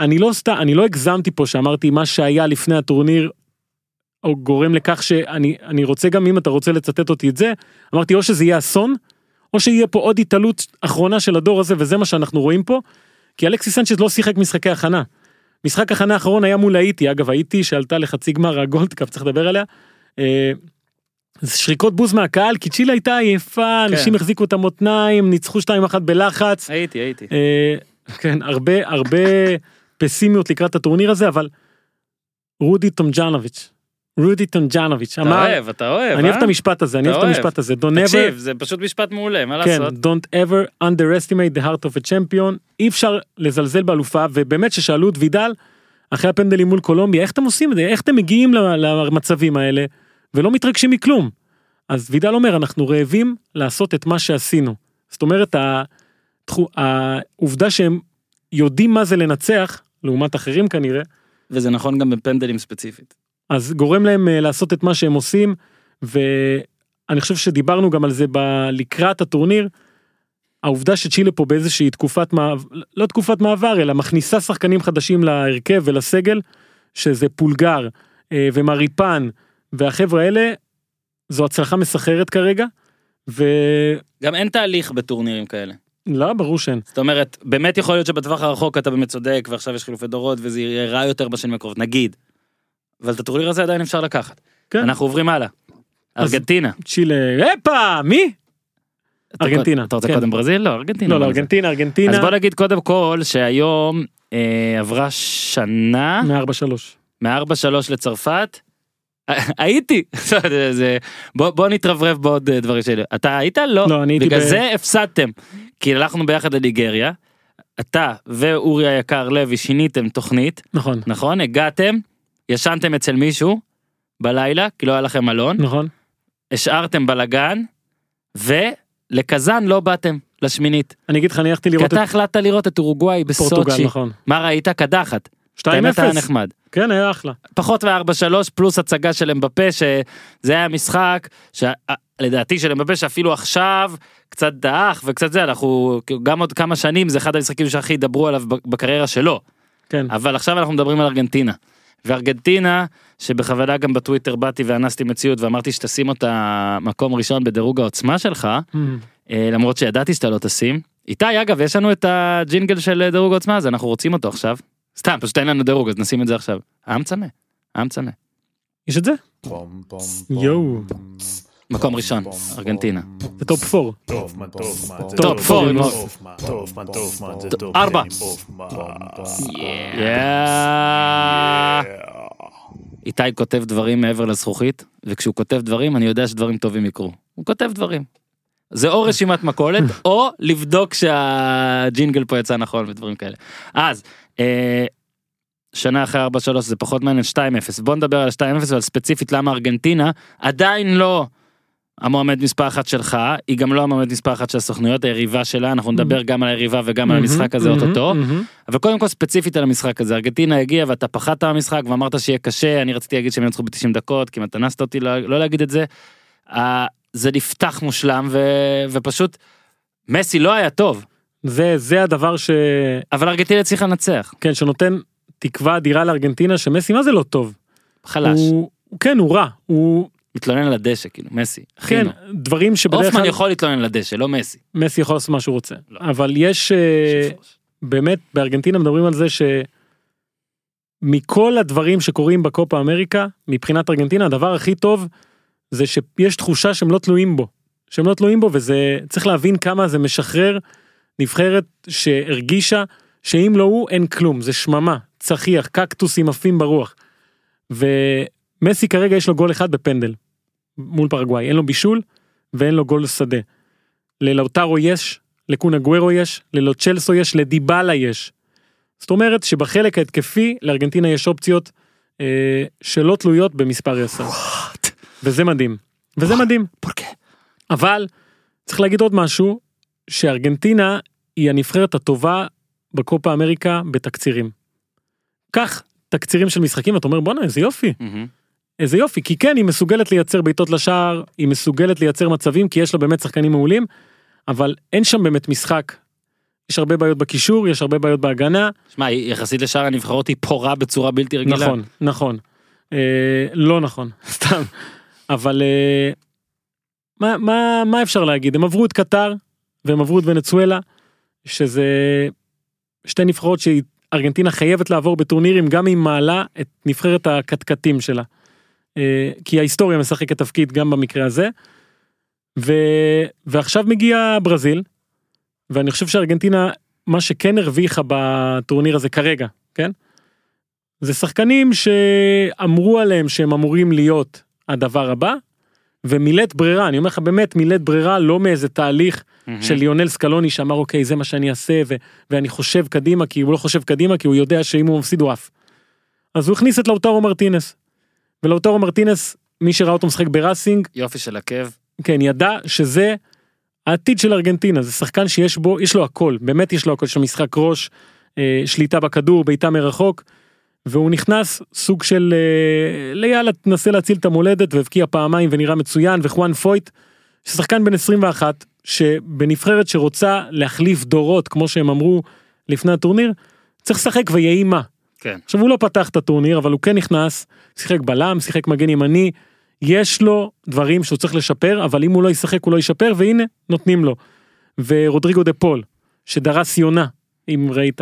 אני לא סתם אני לא הגזמתי פה שאמרתי מה שהיה לפני הטורניר. או גורם לכך שאני אני רוצה גם אם אתה רוצה לצטט אותי את זה אמרתי או שזה יהיה אסון או שיהיה פה עוד התעלות אחרונה של הדור הזה וזה מה שאנחנו רואים פה. כי אלכסיס סנצ'ז לא שיחק משחקי הכנה. משחק הכנה האחרון היה מול האיטי אגב האיטי שעלתה לחצי גמר הגולדקאפ צריך לדבר עליה. שריקות בוז מהקהל כי צ'ילה הייתה עייפה אנשים החזיקו את המותניים ניצחו 2-1 בלחץ הייתי, הייתי. אה, כן הרבה הרבה פסימיות לקראת הטורניר הזה אבל רודי טומג'נוביץ' רודי טומג'נוביץ' אתה אמר אוהב, אתה אוהב, אני אוהב אה? את המשפט הזה אני אתה אוהב את. המשפט הזה תקשיב, זה פשוט משפט מעולה, מה כן, לעשות? don't ever underestimate the heart of a champion, אי אפשר לזלזל באלופה, ובאמת ששאלו את וידל, אחרי הפנדלים מול קולומביה, איך אתם עושים את זה, איך אתם מגיעים למצבים האלה, ולא מתרגשים מכלום. אז וידל אומר, אנחנו רעבים לעשות את מה שעשינו. זאת אומרת, העובדה שהם יודעים מה זה לנצח, לעומת אחרים כנראה, וזה נכון גם בפנדלים ספציפית. אז גורם להם אה, לעשות את מה שהם עושים ואני חושב שדיברנו גם על זה ב- לקראת הטורניר. העובדה שצ'ילה פה באיזושהי תקופת מעבר, לא תקופת מעבר אלא מכניסה שחקנים חדשים להרכב ולסגל שזה פולגר אה, ומריפן והחבר'ה האלה זו הצלחה מסחררת כרגע ולא גם אין תהליך בטורנירים כאלה. ברור שאין זאת אומרת, באמת יכול להיות שבטווח הרחוק אתה באמת צודק ועכשיו יש חילופי דורות וזה יהיה רע יותר בשנים הקרובות, נגיד. אבל את הטורניר הזה עדיין אפשר לקחת. כן. אנחנו עוברים הלאה. ארגנטינה. צ'ילה הפה מי ארגנטינה, אתה רוצה כן. קודם ברזיל? לא, ארגנטינה. לא לא זה? ארגנטינה ארגנטינה אז בוא נגיד קודם כל שהיום אה, עברה שנה מארבע שלוש מארבע שלוש לצרפת. הייתי זה- זה- בוא בוא נתרברב בעוד אה, דברים שלי אתה היית לא לא, אני הייתי בגלל ב- זה הפסדתם כי הלכנו ביחד לניגריה. אתה ואורי היקר לוי שיניתם תוכנית נכון נכון הגעתם ישנתם אצל מישהו בלילה כי לא היה לכם מלון נכון השארתם בלאגן ולקזאן לא באתם לשמינית. אני אגיד לך, אני הלכתי כי לראות את אתה החלטת לראות את אורוגוואי בסוצ'י. נכון. מה ראית? קדחת. 2-0. האמת היה נחמד. כן, היה אחלה. פחות מ-4-3 פלוס הצגה של אמבפה שזה היה משחק שלדעתי של אמבפה שאפילו עכשיו קצת דעך וקצת זה אנחנו גם עוד כמה שנים זה אחד המשחקים שהכי ידברו עליו בקריירה שלו כן. אבל עכשיו אנחנו מדברים על ארגנטינה. וארגנטינה שבכוונה גם בטוויטר באתי ואנסתי מציאות ואמרתי שתשים אותה מקום ראשון בדירוג העוצמה שלך Mm. אה, למרות שידעתי שאתה לא תשים. איתי אגב יש לנו את הג'ינגל של דירוג העוצמה אז אנחנו רוצים אותו עכשיו. סתם פשוט אין לנו דירוג אז נשים את זה עכשיו. היה מצנע. היה מצנע. יש את זה? יואו. מקום ראשון ארגנטינה. זה top 4. טופמן, טופמן, זה top four, ארבע. איתי כותב דברים מעבר לזכוכית וכשהוא כותב דברים אני יודע שדברים טובים יקרו. הוא כותב דברים. זה או רשימת מכולת או לבדוק שהג'ינגל פה יצא נכון ודברים כאלה. אז שנה אחרי 4-3 זה פחות מעניין 2-0 בוא נדבר על 2-0 ועל ספציפית למה ארגנטינה עדיין לא המועמד מספר אחת שלך היא גם לא המועמד מספר אחת של הסוכנויות היריבה שלה אנחנו נדבר גם על היריבה וגם על המשחק הזה מהמם, אוטוטו. אבל קודם כל ספציפית על המשחק הזה ארגנטינה הגיעה ואתה פחדת מהמשחק ואמרת שיהיה קשה אני רציתי להגיד שהם ינצחו ב-90 דקות כמעט אנסת אותי לא, לא להגיד את זה. אה, זה נפתח מושלם ופשוט מסי לא היה טוב זה זה הדבר ש... אבל ארגנטינה הצליחה לנצח כן, שנותן תקווה אדירה לארגנטינה שמסי מה זה לא טוב. חלש הוא, כן, הוא רע. הוא, מתלונן על הדשא כאילו מסי. כן, אחינו. דברים שבדרך הופמן כלל יכול להתלונן על הדשא לא מסי. מסי יכול לעשות מה שהוא רוצה. לא. אבל יש... אה, באמת בארגנטינה מדברים על זה שמכל הדברים שקורים בקופה אמריקה מבחינת ארגנטינה הדבר הכי טוב זה שיש תחושה שהם לא תלויים בו. שהם לא תלויים בו וזה צריך להבין כמה זה משחרר נבחרת שהרגישה שאם לא הוא אין כלום זה שממה צחיח קקטוסים עפים ברוח. ומסי כרגע יש לו גול אחד בפנדל מול פרגוואי אין לו בישול ואין לו גול שדה. ללאוטרו יש לקונה גוורו יש, ללו צ'לסו יש, לדיבלה יש. זאת אומרת שבחלק ההתקפי לארגנטינה יש אופציות אה, שלא תלויות במספר 10. וזה מדהים. וזה מדהים. אבל צריך להגיד עוד משהו, שארגנטינה היא הנבחרת הטובה בקופה אמריקה בתקצירים. קח תקצירים של משחקים ואתה אומר בואנה איזה יופי מהמם. איזה יופי כי כן היא מסוגלת לייצר בעיטות לשער היא מסוגלת לייצר מצבים כי יש לה באמת שחקנים מעולים אבל אין שם באמת משחק. יש הרבה בעיות בקישור יש הרבה בעיות בהגנה שמע יחסית לשאר הנבחרות היא פורה בצורה בלתי רגילה. נכון נכון אה, לא נכון סתם אבל אה, מה מה מה אפשר להגיד הם עברו את קטר והם עברו את ונצואלה שזה שתי נבחרות שארגנטינה חייבת לעבור בטורנירים גם אם מעלה את נבחרת הקטקטים שלה. אה, כי ההיסטוריה משחקת תפקיד גם במקרה הזה. ו... ועכשיו מגיע ברזיל ואני חושב שארגנטינה מה שכן הרוויחה בטורניר הזה כרגע כן. זה שחקנים שאמרו עליהם שהם אמורים להיות הדבר הבא ומילאת ברירה אני אומר לך באמת מילאת ברירה לא מאיזה תהליך מהמם. של ליונל סקלוני שאמר אוקיי זה מה שאני אעשה ו- ואני חושב קדימה כי הוא לא חושב קדימה כי הוא יודע שאם הוא מפסיד הוא עף. אז הוא הכניס את לאוטרו מרטינס. ולאוטרו מרטינס מי שראה אותו משחק בראסינג יופי של עקב. כן ידע שזה העתיד של ארגנטינה זה שחקן שיש בו יש לו הכל באמת יש לו הכל יש לו משחק ראש אה, שליטה בכדור בעיטה מרחוק. והוא נכנס סוג של אה, ליאללה תנסה להציל את המולדת והבקיע פעמיים ונראה מצוין וחואן פויט. שחקן בן 21 שבנבחרת שרוצה להחליף דורות כמו שהם אמרו לפני הטורניר צריך לשחק ויהי מה. כן. עכשיו הוא לא פתח את הטורניר אבל הוא כן נכנס שיחק בלם שיחק מגן ימני יש לו דברים שהוא צריך לשפר אבל אם הוא לא ישחק הוא לא ישפר והנה נותנים לו. ורודריגו דה פול שדרס יונה אם ראית.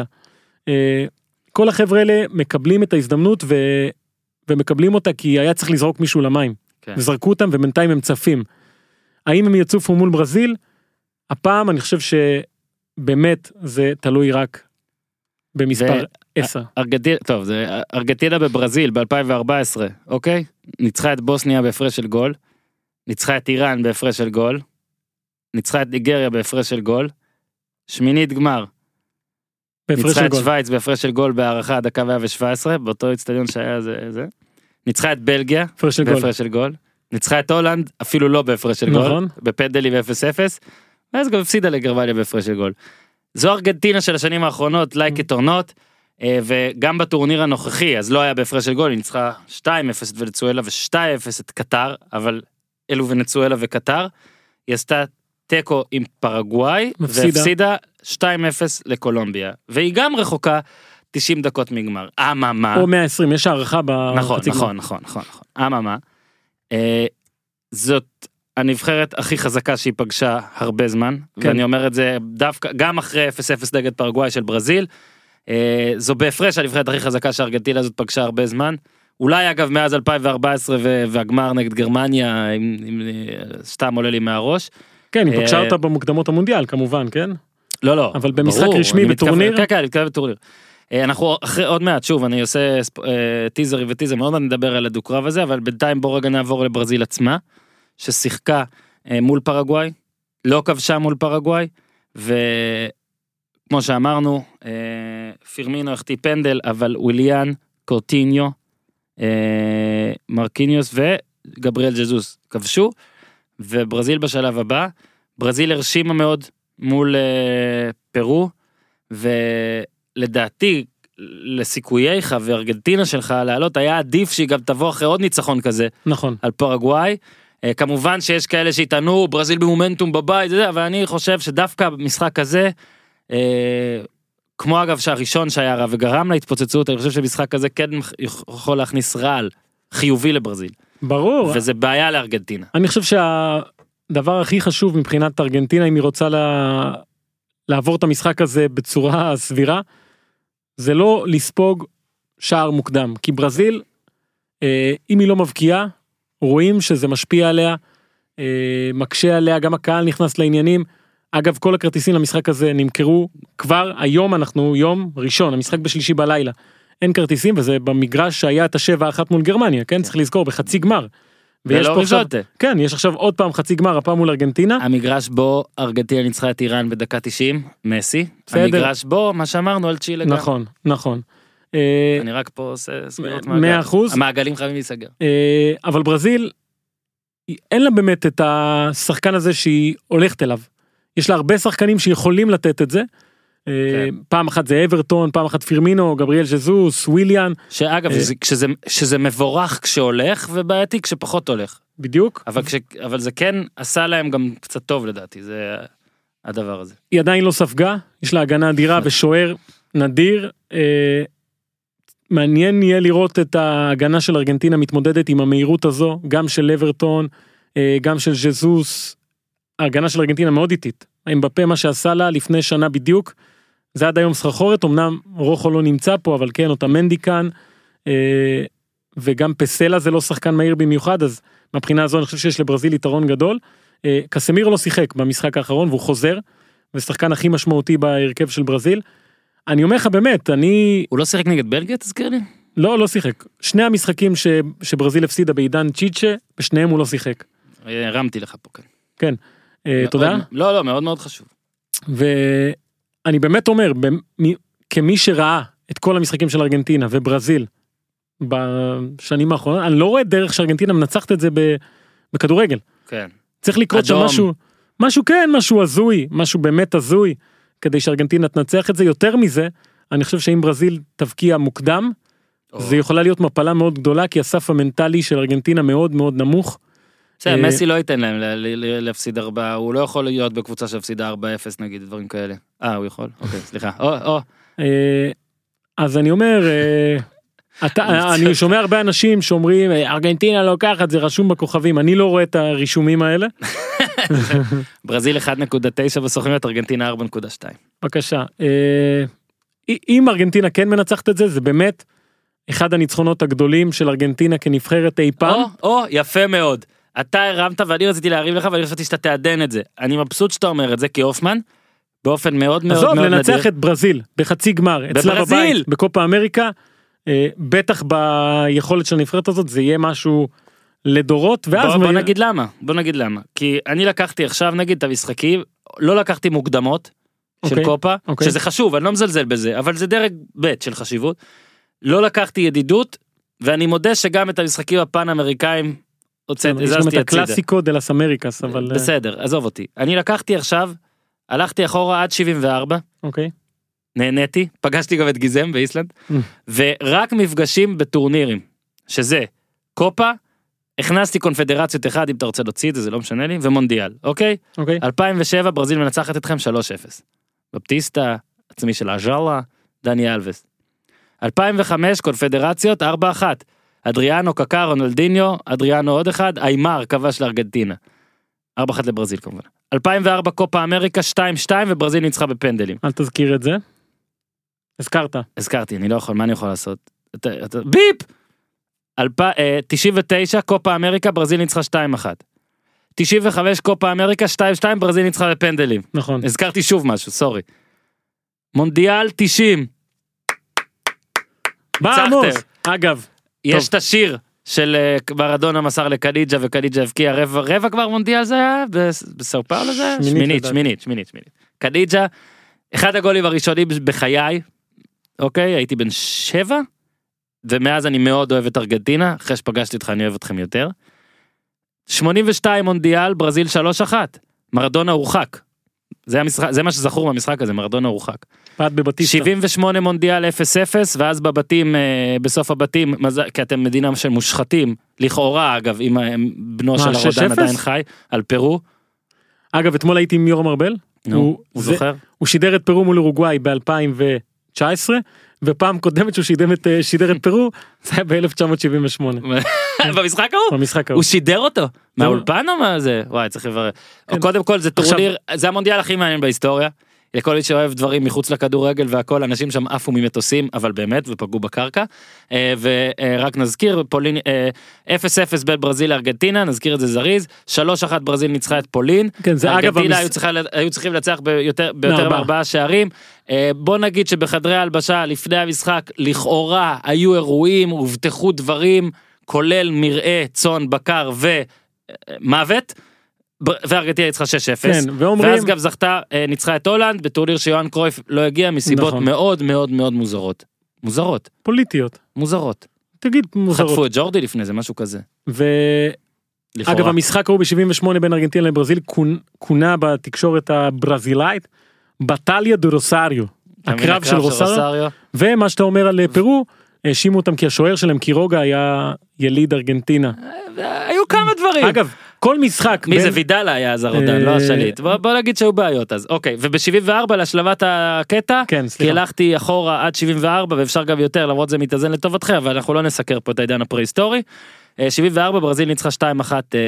אה, כל החבר'ה האלה מקבלים את ההזדמנות ו... ומקבלים אותה כי היה צריך לזרוק מישהו למים. כן. וזרקו אותם ובינתיים הם צפים. האם הם יצופו מול ברזיל? הפעם אני חושב שבאמת זה תלוי רק במספר ו- 10. ארגנטינה, טוב, זה ארגנטינה בברזיל ב-2014, אוקיי? ניצחה את בוסניה בהפרש של גול, ניצחה את איראן בהפרש של גול, ניצחה את ניגריה בהפרש של גול, שמינית גמר, ניצחה את גול. שווייץ בהפרש של גול בהערכה דקה 117, באותו אצטדיון שהיה זה, זה. ניצחה את בלגיה גול. בהפרש של גול, ניצחה את הולנד אפילו לא בהפרש של גול, נכון. בפנדלים ו-0-0, ואז גם הפסידה לגרמניה בהפרש של גול. זו ארגנטינה של השנים האחרונות, לייק את אה, וגם בטורניר הנוכחי, אז לא היה בהפרש של גול, היא ניצחה 2-0 את ונצואלה ו-2-0 את קטר, אבל אלו ונצואלה וקטר. היא עשתה תיקו עם פרגוואי. והפסידה 2-0 לקולומביה, והיא גם רחוקה 90 דקות מגמר. אממה, או 120 יש הערכה בחצי נכון, גמר. נכון, נכון, נכון, נכון. אממה, אה, זאת הנבחרת הכי חזקה שהיא פגשה הרבה זמן, כן. ואני אומר את זה דווקא, גם אחרי 0-0 נגד פרגוואי של ברזיל, אה, זו בהפרש הנבחרת הכי חזקה שארגנטינה הזאת פגשה הרבה זמן. אולי אגב מאז 2014 ו- והגמר נגד גרמניה, אם, אם אה, סתם עולה לי מהראש. כן היא פגשה אה, אותה במוקדמות המונדיאל כמובן כן. לא לא אבל במשחק ברור, רשמי בטורניר? כן כן אני מתכוון בטורניר. אה, אנחנו אחרי עוד מעט שוב אני עושה ספ- אה, טיזרים וטיזר מאוד מעט נדבר על הדו-קרב הזה אבל בינתיים בוא רגע נעבור לברזיל עצמה ששיחקה אה, מול פרגוואי לא כבשה מול פרגוואי וכמו שאמרנו אה, פירמינו החטיא פנדל אבל וויליאן קורטיניו אה, מרקיניוס וגבריאל ג'זוס כבשו וברזיל בשלב הבא ברזיל הרשימה מאוד מול פרו ולדעתי לסיכוייך וארגנטינה שלך לעלות היה עדיף שהיא גם תבוא אחרי עוד ניצחון כזה נכון. על פרגוואי. אה, כמובן שיש כאלה שיטענו ברזיל במומנטום בבית זה, אבל אני חושב שדווקא במשחק הזה אה, כמו אגב שהראשון שהיה רע וגרם להתפוצצות אני חושב שמשחק כזה כן יכול להכניס רעל חיובי לברזיל ברור. וזה בעיה לארגנטינה. אני חושב שהדבר הכי חשוב מבחינת ארגנטינה אם היא רוצה לה... לעבור את המשחק הזה בצורה סבירה זה לא לספוג שער מוקדם כי ברזיל אה, אם היא לא מבקיעה רואים שזה משפיע עליה אה, מקשה עליה גם הקהל נכנס לעניינים. אגב כל הכרטיסים למשחק הזה נמכרו כבר היום אנחנו יום ראשון המשחק בשלישי בלילה. אין כרטיסים וזה במגרש שהיה את השבע אחת מול גרמניה כן צריך לזכור בחצי גמר. ויש פה עכשיו. כן יש עכשיו עוד פעם חצי גמר הפעם מול ארגנטינה המגרש בו ארגנטינה ניצחה את איראן בדקה 90 מסי. בסדר. המגרש בו מה שאמרנו על צ'ילה גם. נכון נכון. אה, אני רק פה עושה סגירות מאה מעגל. אחוז. המעגלים חייבים להיסגר. אה, אבל ברזיל אין לה באמת את השחקן הזה שהיא הולכת אליו. יש לה הרבה שחקנים שיכולים לתת את זה. אה, כן. פעם אחת זה אברטון פעם אחת פירמינו גבריאל ז'זוס וויליאן שאגב שזה מבורך כשהולך ובעייתי כשפחות הולך. בדיוק אבל כש- אבל זה כן עשה להם גם קצת טוב לדעתי זה הדבר הזה. היא עדיין לא ספגה יש לה הגנה אדירה ושוער נדיר. מעניין יהיה לראות את ההגנה של ארגנטינה מתמודדת עם המהירות הזו גם של אברטון אה, גם של ז'זוס. ההגנה של ארגנטינה מאוד איטית. אמבפה מה שעשה לה לפני שנה בדיוק. זה עד היום סחרחורת אמנם רוחו לא נמצא פה אבל כן אותמנדי כאן. אה, וגם פסלה זה לא שחקן מהיר במיוחד אז מהבחינה הזו אני חושב שיש לברזיל יתרון גדול. אה, קסמירו לא שיחק במשחק האחרון והוא חוזר. ושחקן הכי משמעותי בהרכב של ברזיל. אני אומר לך באמת אני הוא לא שיחק נגד בלגיה תזכיר לי? לא לא שיחק שני המשחקים ש, שברזיל הפסידה בעידן צ'יצ'ה בשניהם הוא לא שיחק. אה, הרמתי לך פה כן. כן. אה, מאוד- תודה. לא לא מאוד מאוד חשוב. ואני באמת אומר במ- כמי שראה את כל המשחקים של ארגנטינה וברזיל בשנים האחרונות אני לא רואה דרך שארגנטינה מנצחת את זה ב- בכדורגל. כן. צריך לקרות שם. משהו משהו כן משהו הזוי משהו באמת הזוי כדי שארגנטינה תנצח את זה יותר מזה אני חושב שאם ברזיל תבקיע מוקדם זה יכולה להיות מפלה מאוד גדולה כי הסף המנטלי של ארגנטינה מאוד מאוד נמוך. בסדר, אה, מסי לא ייתן להם להפסיד ארבעה, הוא לא יכול להיות בקבוצה שהפסידה 4-0 נגיד, דברים כאלה. אה, הוא יכול? אוקיי, סליחה. או, או. אה, אז אני אומר אה, אתה, אני שומע הרבה אנשים שאומרים "אה, ארגנטינה לוקחת זה רשום בכוכבים אני לא רואה את הרישומים האלה ברזיל 1.9 בסוכניות, ארגנטינה 4.2. בבקשה אה, אם ארגנטינה כן מנצחת את זה זה באמת אחד הניצחונות הגדולים של ארגנטינה כנבחרת אי פעם. או, או, יפה מאוד. אתה הרמת ואני רציתי להרים לך ואני חשבתי שאתה תעדן את זה. אני מבסוט שאתה אומר את זה כי הופמן, באופן מאוד מאוד עזוב מאוד לנצח נדיר. את ברזיל בחצי גמר אצלה בברזיל! בבית בקופה אמריקה בטח ביכולת של הנבחרת הזאת זה יהיה משהו לדורות ואז בוא, בוא נגיד למה, בוא נגיד למה. כי אני לקחתי עכשיו נגיד את המשחקים, לא לקחתי מוקדמות של אוקיי, קופה, אוקיי. שזה חשוב, אני לא מזלזל בזה, אבל זה דרג ב' של חשיבות. לא לקחתי ידידות, ואני מודה שגם את המשחקים הפן אמריקאים הוצאתי, יש גם את הזזתי הצידה. הקלאסיקו דה לס אמריקס אבל אה, בסדר, עזוב אותי. אני לקחתי עכשיו הלכתי אחורה עד 74, אוקיי. נהניתי, פגשתי גם את גיזם באיסלנד, Mm. ורק מפגשים בטורנירים, שזה קופה, הכנסתי קונפדרציות אחד, אם אתה רוצה להוציא את זה, זה לא משנה לי, ומונדיאל, אוקיי? אוקיי. 2007 ברזיל מנצחת אתכם 3-0. בפטיסטה, עצמי של אז'אלה, דני אלווס. 2005 קונפדרציות 4-1. אדריאנו, קקה, רונלדיניו, אדריאנו עוד אחד, איימר כבש לארגנטינה. 4-1 לברזיל כמובן. 2004 קופה אמריקה 2-2 וברזיל ניצחה בפנדלים. אל תזכיר את זה. הזכרת. הזכרתי, אני לא יכול, מה אני יכול לעשות? אתה, אתה, ביפ! אלפ, אה, 99 קופה אמריקה ברזיל ניצחה 2-1. 95 קופה אמריקה 2-2 ברזיל ניצחה בפנדלים. נכון. הזכרתי שוב משהו, סורי. מונדיאל 90, בא ניצחתם. עמוס. אגב, יש את השיר של אה, מרדונה מסר לקדיג'ה וקדיג'ה הבקיע רבע, רבע כבר מונדיאל זה היה? בס- בסאו פאולו זה היה? שמינית. שמינית, שמינית, שמינית. קדיג'ה, אחד הגולים הראשונים בחיי, אוקיי, הייתי בן שבע, ומאז אני מאוד אוהב את ארגנטינה, אחרי שפגשתי אותך אני אוהב אתכם יותר. 82 מונדיאל, ברזיל 3-1, מרדונה הורחק. זה, המשחק, זה מה שזכור מהמשחק הזה, מרדונה הורחק. פעד בבטיסטה. 78 מונדיאל 0-0 ואז בבתים אה, בסוף הבתים כי אתם מדינה של מושחתים לכאורה אגב אם אה, בנו של הרודן 6-0? עדיין חי על פרו. אגב, אתמול הייתי עם יורם ארבל. נו, הוא- הוא זה- זוכר? הוא שידר את פרו מול אורוגוואי ב-2019, ופעם קודמת שהוא שידר את, אה, שידר את פרו, זה היה ב-1978, במשחק ההוא במשחק ההוא. הוא שידר אותו מהאולפן או מה זה וואי צריך לברר. כן. קודם כל זה טורניר זה המונדיאל הכי מעניין בהיסטוריה. לכל מי שאוהב דברים מחוץ לכדורגל והכל אנשים שם עפו ממטוסים אבל באמת ופגעו בקרקע. אה, ורק נזכיר פולין אה, 0-0 בין ברזיל לארגנטינה נזכיר את זה זריז 3-1 ברזיל ניצחה את פולין. כן, זה אגב, ארגנטינה היו, צריכה, היו צריכים לנצח ביותר, ביותר מארבעה. מארבעה שערים. אה, בוא נגיד שבחדרי ההלבשה לפני המשחק לכאורה היו אירועים הובטחו דברים כולל מרעה צאן בקר ומוות. וארגנטינה ניצחה 6-0. כן, ואומרים- ואז גם זכתה אה, ניצחה את הולנד בטורניר שיוהאן קרויף לא הגיע מסיבות נכון. מאוד מאוד מאוד מוזרות. מוזרות פוליטיות. מוזרות. תגיד מוזרות. חטפו את ג'ורדי לפני זה משהו כזה. ואגב לכאורה. המשחק ההוא ב-78 בין ארגנטינה לברזיל כונ- כונה בתקשורת הברזילאית בטליה דה רוסריו. הקרב של רוסריו. ומה שאתה אומר על אה, פרו, האשימו אותם כי השוער שלהם קירוגה היה יליד ארגנטינה. היו כמה דברים. אגב, כל משחק מי בין- זה וידלה היה אז הרודן אה, לא השליט בוא, בוא נגיד שהיו בעיות אז אוקיי וב-74 להשלמת הקטע כן, כי סליחה. הלכתי אחורה עד 74 ואפשר גם יותר למרות זה מתאזן לטובתכם אבל אנחנו לא נסקר פה את העידן הפרה-היסטורי. אה, 74 ברזיל ניצחה 2-1 אה,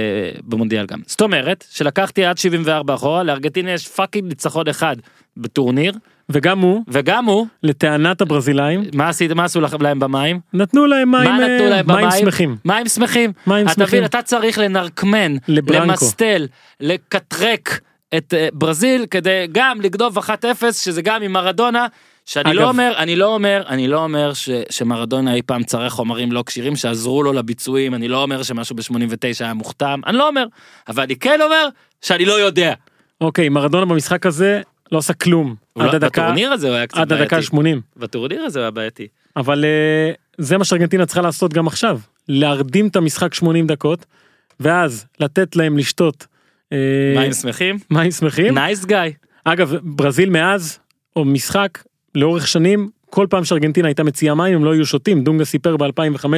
במונדיאל גם זאת אומרת שלקחתי עד 74 אחורה לארגנטינה יש fucking ניצחון אחד בטורניר וגם הוא, וגם הוא לטענת הברזילאים, מה עשית מה עשו להם במים נתנו להם מים, מה נתנו אה, להם מים במים? שמחים. מים שמחים מים אתה שמחים. אתה צריך לנרקמן לברנקו. למסטל לקטרק את אה, ברזיל כדי גם לגנוב 1-0 שזה גם עם מרדונה שאני אגב- לא אומר אני לא אומר אני לא אומר ש, שמרדונה אי פעם צריך חומרים לא כשירים שעזרו לו לביצועים אני לא אומר שמשהו ב-89 היה מוכתם אני לא אומר אבל אני כן אומר שאני לא יודע. אוקיי, מרדונה במשחק הזה לא עשה כלום. הוא עד לא- הדקה, בטורניר הזה הוא היה קצת עד הדקה בעייתי. 80. בטורניר הזה הוא היה בעייתי. אבל אה, זה מה שארגנטינה צריכה לעשות גם עכשיו. להרדים את המשחק 80 דקות, ואז לתת להם לשתות אה, מים שמחים? מים שמחים. nice גיא. אגב, ברזיל מאז, או משחק, לאורך שנים, כל פעם שארגנטינה הייתה מציעה מים הם לא היו שותים. דונגה סיפר ב-2015,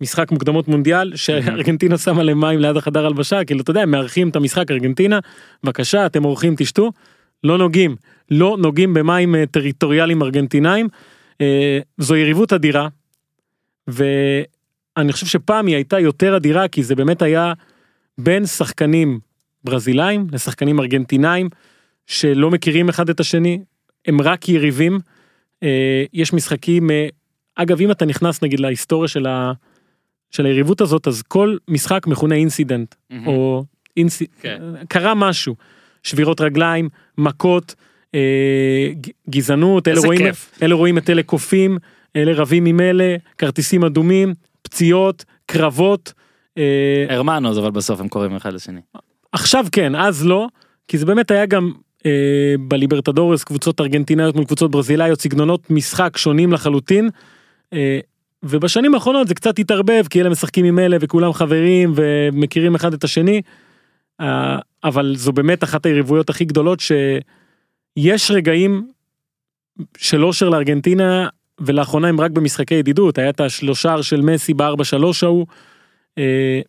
משחק מוקדמות מונדיאל, שארגנטינה שמה להם מים ליד החדר הלבשה, כאילו אתה יודע, מארחים את המשחק ארגנטינה, בבקשה, אתם אורחים תשתו, לא נוגעים, לא נוגעים במים אה, טריטוריאליים ארגנטינאים. אה, זו יריבות אדירה, ואני חושב שפעם היא הייתה יותר אדירה, כי זה באמת היה בין שחקנים ברזילאים לשחקנים ארגנטינאים, שלא מכירים אחד את השני, הם רק יריבים. אה, יש משחקים, אגב אם אתה נכנס נגיד להיסטוריה של, ה, של היריבות הזאת, אז כל משחק מכונה אינסידנט, או אינסי, כן. קרה משהו, שבירות רגליים, מכות, אה, גזענות, אלה רואים. אלה רואים את אלה קופים, אלה רבים עם אלה, כרטיסים אדומים, פציעות, קרבות. אה, הרמנוז אבל בסוף הם קוראים אחד לשני. עכשיו כן, אז לא, כי זה באמת היה גם אה, בליברטדורס קבוצות ארגנטינאיות מול קבוצות ברזילאיות, סגנונות משחק שונים לחלוטין. אה, ובשנים האחרונות זה קצת התערבב כי אלה משחקים עם אלה וכולם חברים ומכירים אחד את השני. אה, אבל זו באמת אחת היריבויות הכי גדולות שיש רגעים של אושר לארגנטינה ולאחרונה הם רק במשחקי ידידות היה את השלושה של מסי בארבע שלוש ההוא. אה,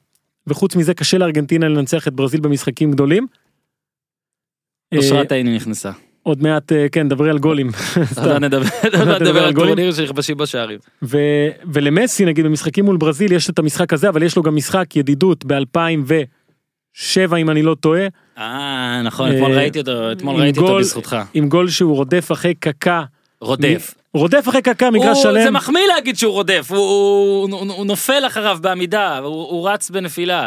וחוץ מזה קשה לארגנטינה לנצח את ברזיל במשחקים גדולים. אה, אושרת עיני נכנסה. עוד מעט כן דברי על גולים. נדבר על. טורניר שנכבשים בשערים. ו, ולמסי נגיד במשחקים מול ברזיל יש את המשחק הזה אבל יש לו גם משחק ידידות ב2007 אם אני לא טועה אה נכון אתמול אה, ראיתי אותו אתמול ראיתי אותו בזכותך. עם גול שהוא רודף אחרי קקה. רודף. רודף אחרי קקה מגרש הוא- זה שלם. מחמיא להגיד שהוא רודף הוא- נופל אחריו בעמידה הוא רץ בנפילה.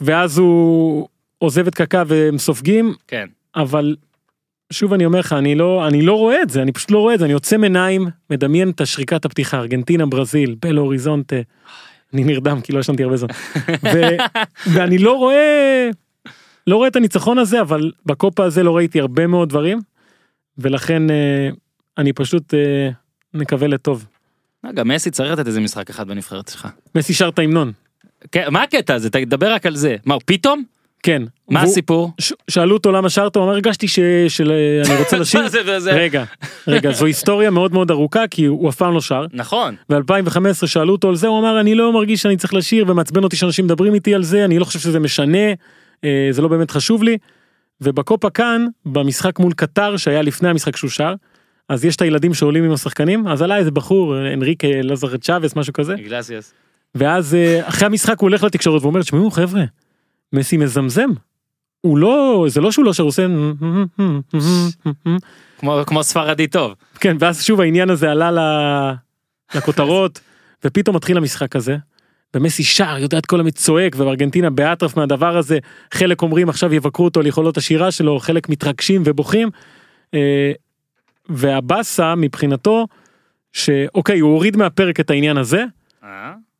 ואז הוא עוזב את קקה והם סופגים כן. אבל שוב אני אומר לך אני לא אני לא רואה את זה אני פשוט לא רואה את זה אני עוצם עיניים מדמיין את השריקת הפתיחה ארגנטינה ברזיל בלו אוריזונטה. אני נרדם כי לא ישנתי הרבה זמן. ו... ואני לא רואה לא רואה את הניצחון הזה אבל בקופה הזה לא ראיתי הרבה מאוד דברים ולכן אה, אני פשוט אה, מקווה לטוב. אה, גם מסי צריך לתת איזה משחק אחד בנבחרת שלך. מסי שר את ההמנון. כן, מה הקטע הזה תדבר רק על זה מה פתאום כן. מה הסיפור. שאלו אותו למה שרת הוא אמר הרגשתי ש- של אני רוצה לשיר. זה וזה? רגע רגע זו היסטוריה מאוד מאוד ארוכה כי הוא אף פעם לא שר. נכון ב-2015 שאלו אותו על זה הוא אמר אני לא מרגיש שאני צריך לשיר ומעצבן אותי שאנשים מדברים איתי על זה אני לא חושב שזה משנה אה, זה לא באמת חשוב לי. ובקופה כאן במשחק מול קטר שהיה לפני המשחק שהוא שר אז יש את הילדים שעולים עם השחקנים אז עלה איזה בחור אנריקה לא זוכר צ'אבס משהו כזה. ואז אה, אחרי המשחק הוא הולך לתקשורת ואומר תשמעו חבר'ה מסי מזמזם. הוא לא זה לא שהוא לא שר הוא עושה כמו כמו ספרדי טוב. כן ואז שוב העניין הזה עלה לכותרות ופתאום מתחיל המשחק הזה. ומסי שר יודע את כל המת צועק ובארגנטינה באטרף מהדבר הזה חלק אומרים עכשיו יבקרו אותו על יכולות השירה שלו חלק מתרגשים ובוכים. אה, והבאסה מבחינתו שאוקיי הוא הוריד מהפרק את העניין הזה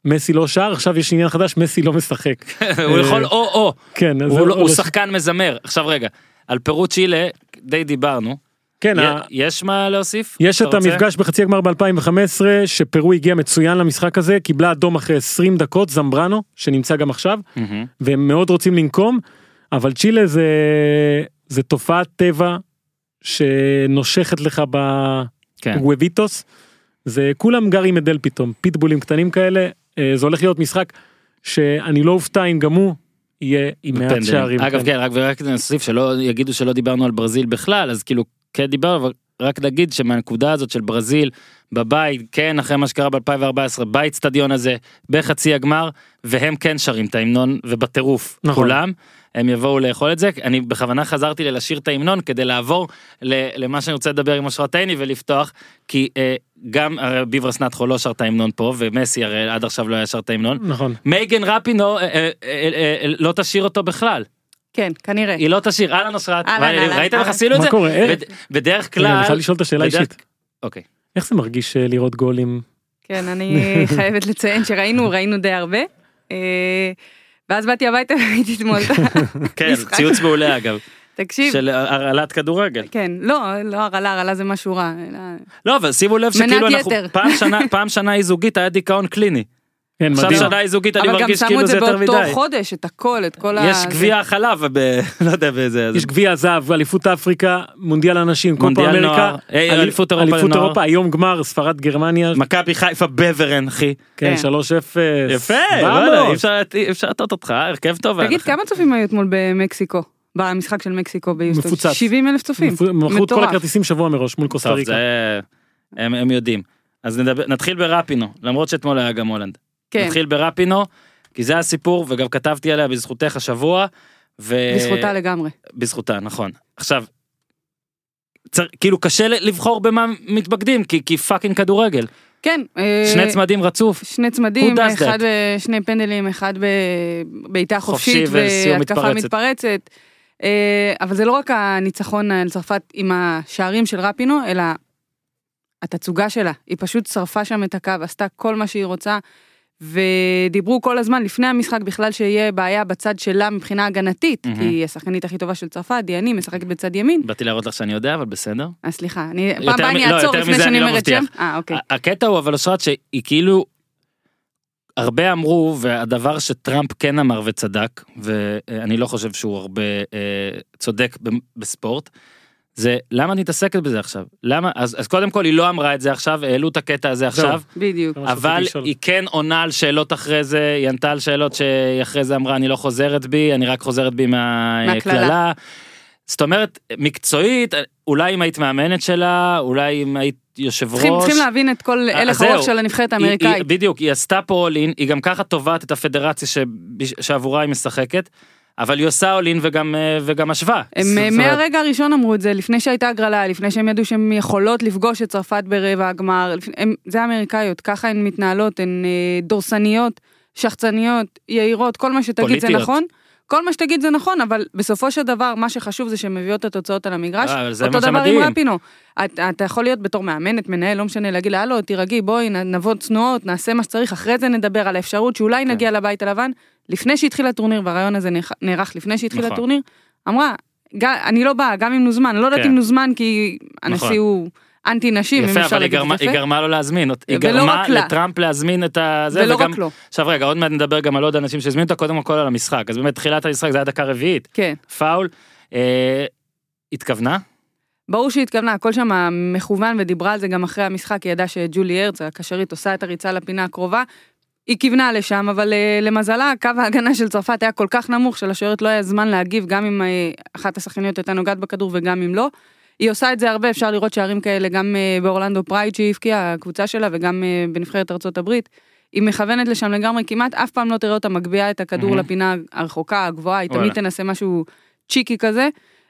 מסי לא שר עכשיו יש עניין חדש מסי לא משחק. הוא יכול או או. כן הוא לא- הוא שחקן מזמר עכשיו רגע על פירוט צ'ילה די דיברנו. כן, יש מה להוסיף? יש את? המפגש בחצי הגמר ב-2015 שפרו הגיע מצוין למשחק הזה קיבלה אדום אחרי 20 דקות זמברנו שנמצא גם עכשיו. והם מאוד רוצים לנקום אבל צ'ילה זה זה תופעת טבע שנושכת לך כן. בגוויביטוס זה כולם גרים מדל פתאום פיטבולים קטנים כאלה אה, זה הולך להיות משחק שאני לא אופתע אם גם הוא יהיה עם מעט. שערים. אגב כן. כן רק ורק נוסיף שלא יגידו שלא דיברנו על ברזיל בכלל אז כאילו כן דיברנו אבל רק נגיד שמהנקודה הזאת של ברזיל בבית כן אחרי מה שקרה ב2014 באיצטדיון הזה בחצי הגמר והם כן שרים את ההמנון ובטירוף נכון. כולם. הם יבואו לאכול את זה אני בכוונה חזרתי לשיר את ההמנון כדי לעבור למה שאני רוצה לדבר עם אושרת עיני ולפתוח כי אה, גם הרי ביברס נתחו לא שר את ההמנון פה ומסי הרי עד עכשיו לא היה שר את ההמנון נכון. מייגן רפינו אה, אה, אה, אה, לא תשאיר אותו בכלל כן, כנראה. היא לא תשאיר אהלן אושרת אהלן, מה- אהלן, ראיתם איך. עשינו את מה זה? קורה? אה, בד- בדרך כלל אני חייב לשאול את השאלה בדרך- אישית אוקיי איך זה מרגיש אה, לראות גולים כן, אני חייבת לציין שראינו, ראינו די הרבה. ואז באתי הביתה והייתי אתמול. כן משחק. ציוץ מעולה אגב תקשיב, של הרעלת כדורגל כן, לא, לא הרעלה, הרעלה זה משהו רע. אלא- לא אבל שימו לב שכאילו אנחנו. פעם שנה פעם שנה היא זוגית היה דיכאון קליני כן עכשיו מדהים. שנה היא זוגית אני אבל גם מרגיש שמו כאילו את זה זה יותר באותו מדי חודש, את הכל, את כל ה... יש זה. גביע החלב ב- לא יודע באיזה יש גביע הזהב, אליפות אפריקה, מונדיאל הנשים, קופה מונדיאל אמריקה, נוער, אה, אל- אליפות אירופה אליפות לנוער. אירופה, היום גמר, ספרד גרמניה, מכבי חיפה בברן אחי כן, כן. 3-0. יפה ואללה, וואלה, אי אפשר לטעות אותך הרכב טוב תגיד. כמה צופים היו אתמול במקסיקו? במשחק של מקסיקו ביוסטון? מפוצץ. 70 אלף צופים. מכרו את כל מטורף. הכרטיסים שבוע מראש מול קוסטה ריקה. זה... הם, הם יודעים. אז נתחיל ברפינו, למרות שאתמול היה גם הולנד. כן, נתחיל ברפינו, כי זה הסיפור, וגם כתבתי עליה בזכותך השבוע. ו... בזכותה לגמרי. בזכותה, נכון. עכשיו, צר... כאילו קשה לבחור במה מתמקדים, כי, כי fucking כדורגל. כן. אה, שני צמדים רצוף. שני צמדים, אחד בשני פנדלים, אחד בבעיטה חופשי חופשית וסיום והתקפה מתפרצת. מתפרצת. אה, אבל זה לא רק הניצחון על צרפת עם השערים של רפינו, אלא התצוגה שלה. היא פשוט שרפה שם את הקו, עשתה כל מה שהיא רוצה. ודיברו כל הזמן לפני המשחק בכלל שיהיה בעיה בצד שלה מבחינה הגנתית, מהמם. כי היא השחקנית הכי טובה של צרפת, דיאני משחקת בצד ימין. באתי להראות לך שאני יודע, אבל בסדר. אז סליחה, אני פעם הבאה אני לא, אעצור יותר לפני שאני אני לא אומרת. שם. אה, אוקיי. הקטע הוא אבל אושרת שהיא כאילו הרבה אמרו והדבר שטראמפ כן אמר וצדק ואני לא חושב שהוא הרבה אה, צודק בספורט. זה למה את מתעסקת בזה עכשיו למה אז, אז קודם כל היא לא אמרה את זה עכשיו העלו את הקטע הזה עכשיו בדיוק. אבל. היא כן עונה על שאלות אחרי זה היא ענתה על שאלות שהיא אחרי זה אמרה אני לא חוזרת בי אני רק חוזרת בי מהקללה. מהקללה. זאת אומרת מקצועית אולי אם היית מאמנת שלה אולי אם היית יושב צריכים, ראש. צריכים להבין את כל אה, הלך. הרוח של הנבחרת היא- האמריקאית. היא- בדיוק היא עשתה פה אולין היא גם ככה תובעת את הפדרציה ש- שעבורה היא משחקת. אבל היא עושה אולין וגם אה, וגם השווה. הם זאת אה, מהרגע הראשון אמרו את זה, לפני שהייתה הגרלה, לפני שהם ידעו שהן יכולות לפגוש את צרפת ברבע הגמר, הם- זה האמריקאיות, ככה הן מתנהלות, הן אה, דורסניות, שחצניות, יהירות, כל מה שתגיד זה פוליטיות. נכון. כל מה שתגיד זה נכון, אבל בסופו של דבר, מה שחשוב זה שהן מביאות את התוצאות על המגרש. אה, אותו דבר. עם רפינו. אתה, אתה יכול להיות בתור מאמנת, מנהל, לא משנה, להגיד לה, הלו, תירגעי, בואי, נבוא צנועות, נעשה מה שצריך, אחרי זה נדבר על האפשרות שאולי כן. נגיע לבית הלבן. לפני שהתחיל הטורניר, והרעיון הזה נערך- לפני שהתחיל נכון. הטורניר, אמרה, "ג- אני לא באה, גם אם נוזמן, לא יודעת כן. אם נוזמן כי הנשיא נכון. הוא אנטי נשים, אם יפה אפשר אבל היא להגיד גרמה, את היא זה יפה. גרמה לו להזמין היא גרמה. לטראמפ להזמין את הזה ולא וגם רק לו. עכשיו רגע עוד מעט נדבר גם על עוד אנשים שהזמינו אותה קודם כל על המשחק אז באמת תחילת המשחק זה היה דקה רביעית כן. פאול אה, התכוונה ברור שהיא התכוונה, הכל שם מכוון ודיברה על זה גם אחרי המשחק, היא ידעה שג'ולי הרץ, הקשרית, עושה את הריצה לפינה הקרובה. היא כיוונה לשם, אבל אה, למזלה, קו ההגנה של צרפת היה כל כך נמוך שלשוערת לא היה זמן להגיב, גם אם אה, אחת השחקניות הייתה נוגעת בכדור וגם אם לא. היא עושה את זה הרבה, אפשר לראות שערים כאלה גם אה, באורלנדו פרייד שהיא הבקיעה, הקבוצה שלה, וגם אה, בנבחרת ארצות הברית. היא מכוונת לשם לגמרי, כמעט אף פעם לא תראה אותה מגביה את הכדור מהמם. לפינה הרחוקה, הגבוהה, היא. תמיד תנסה משהו cheeky כזה.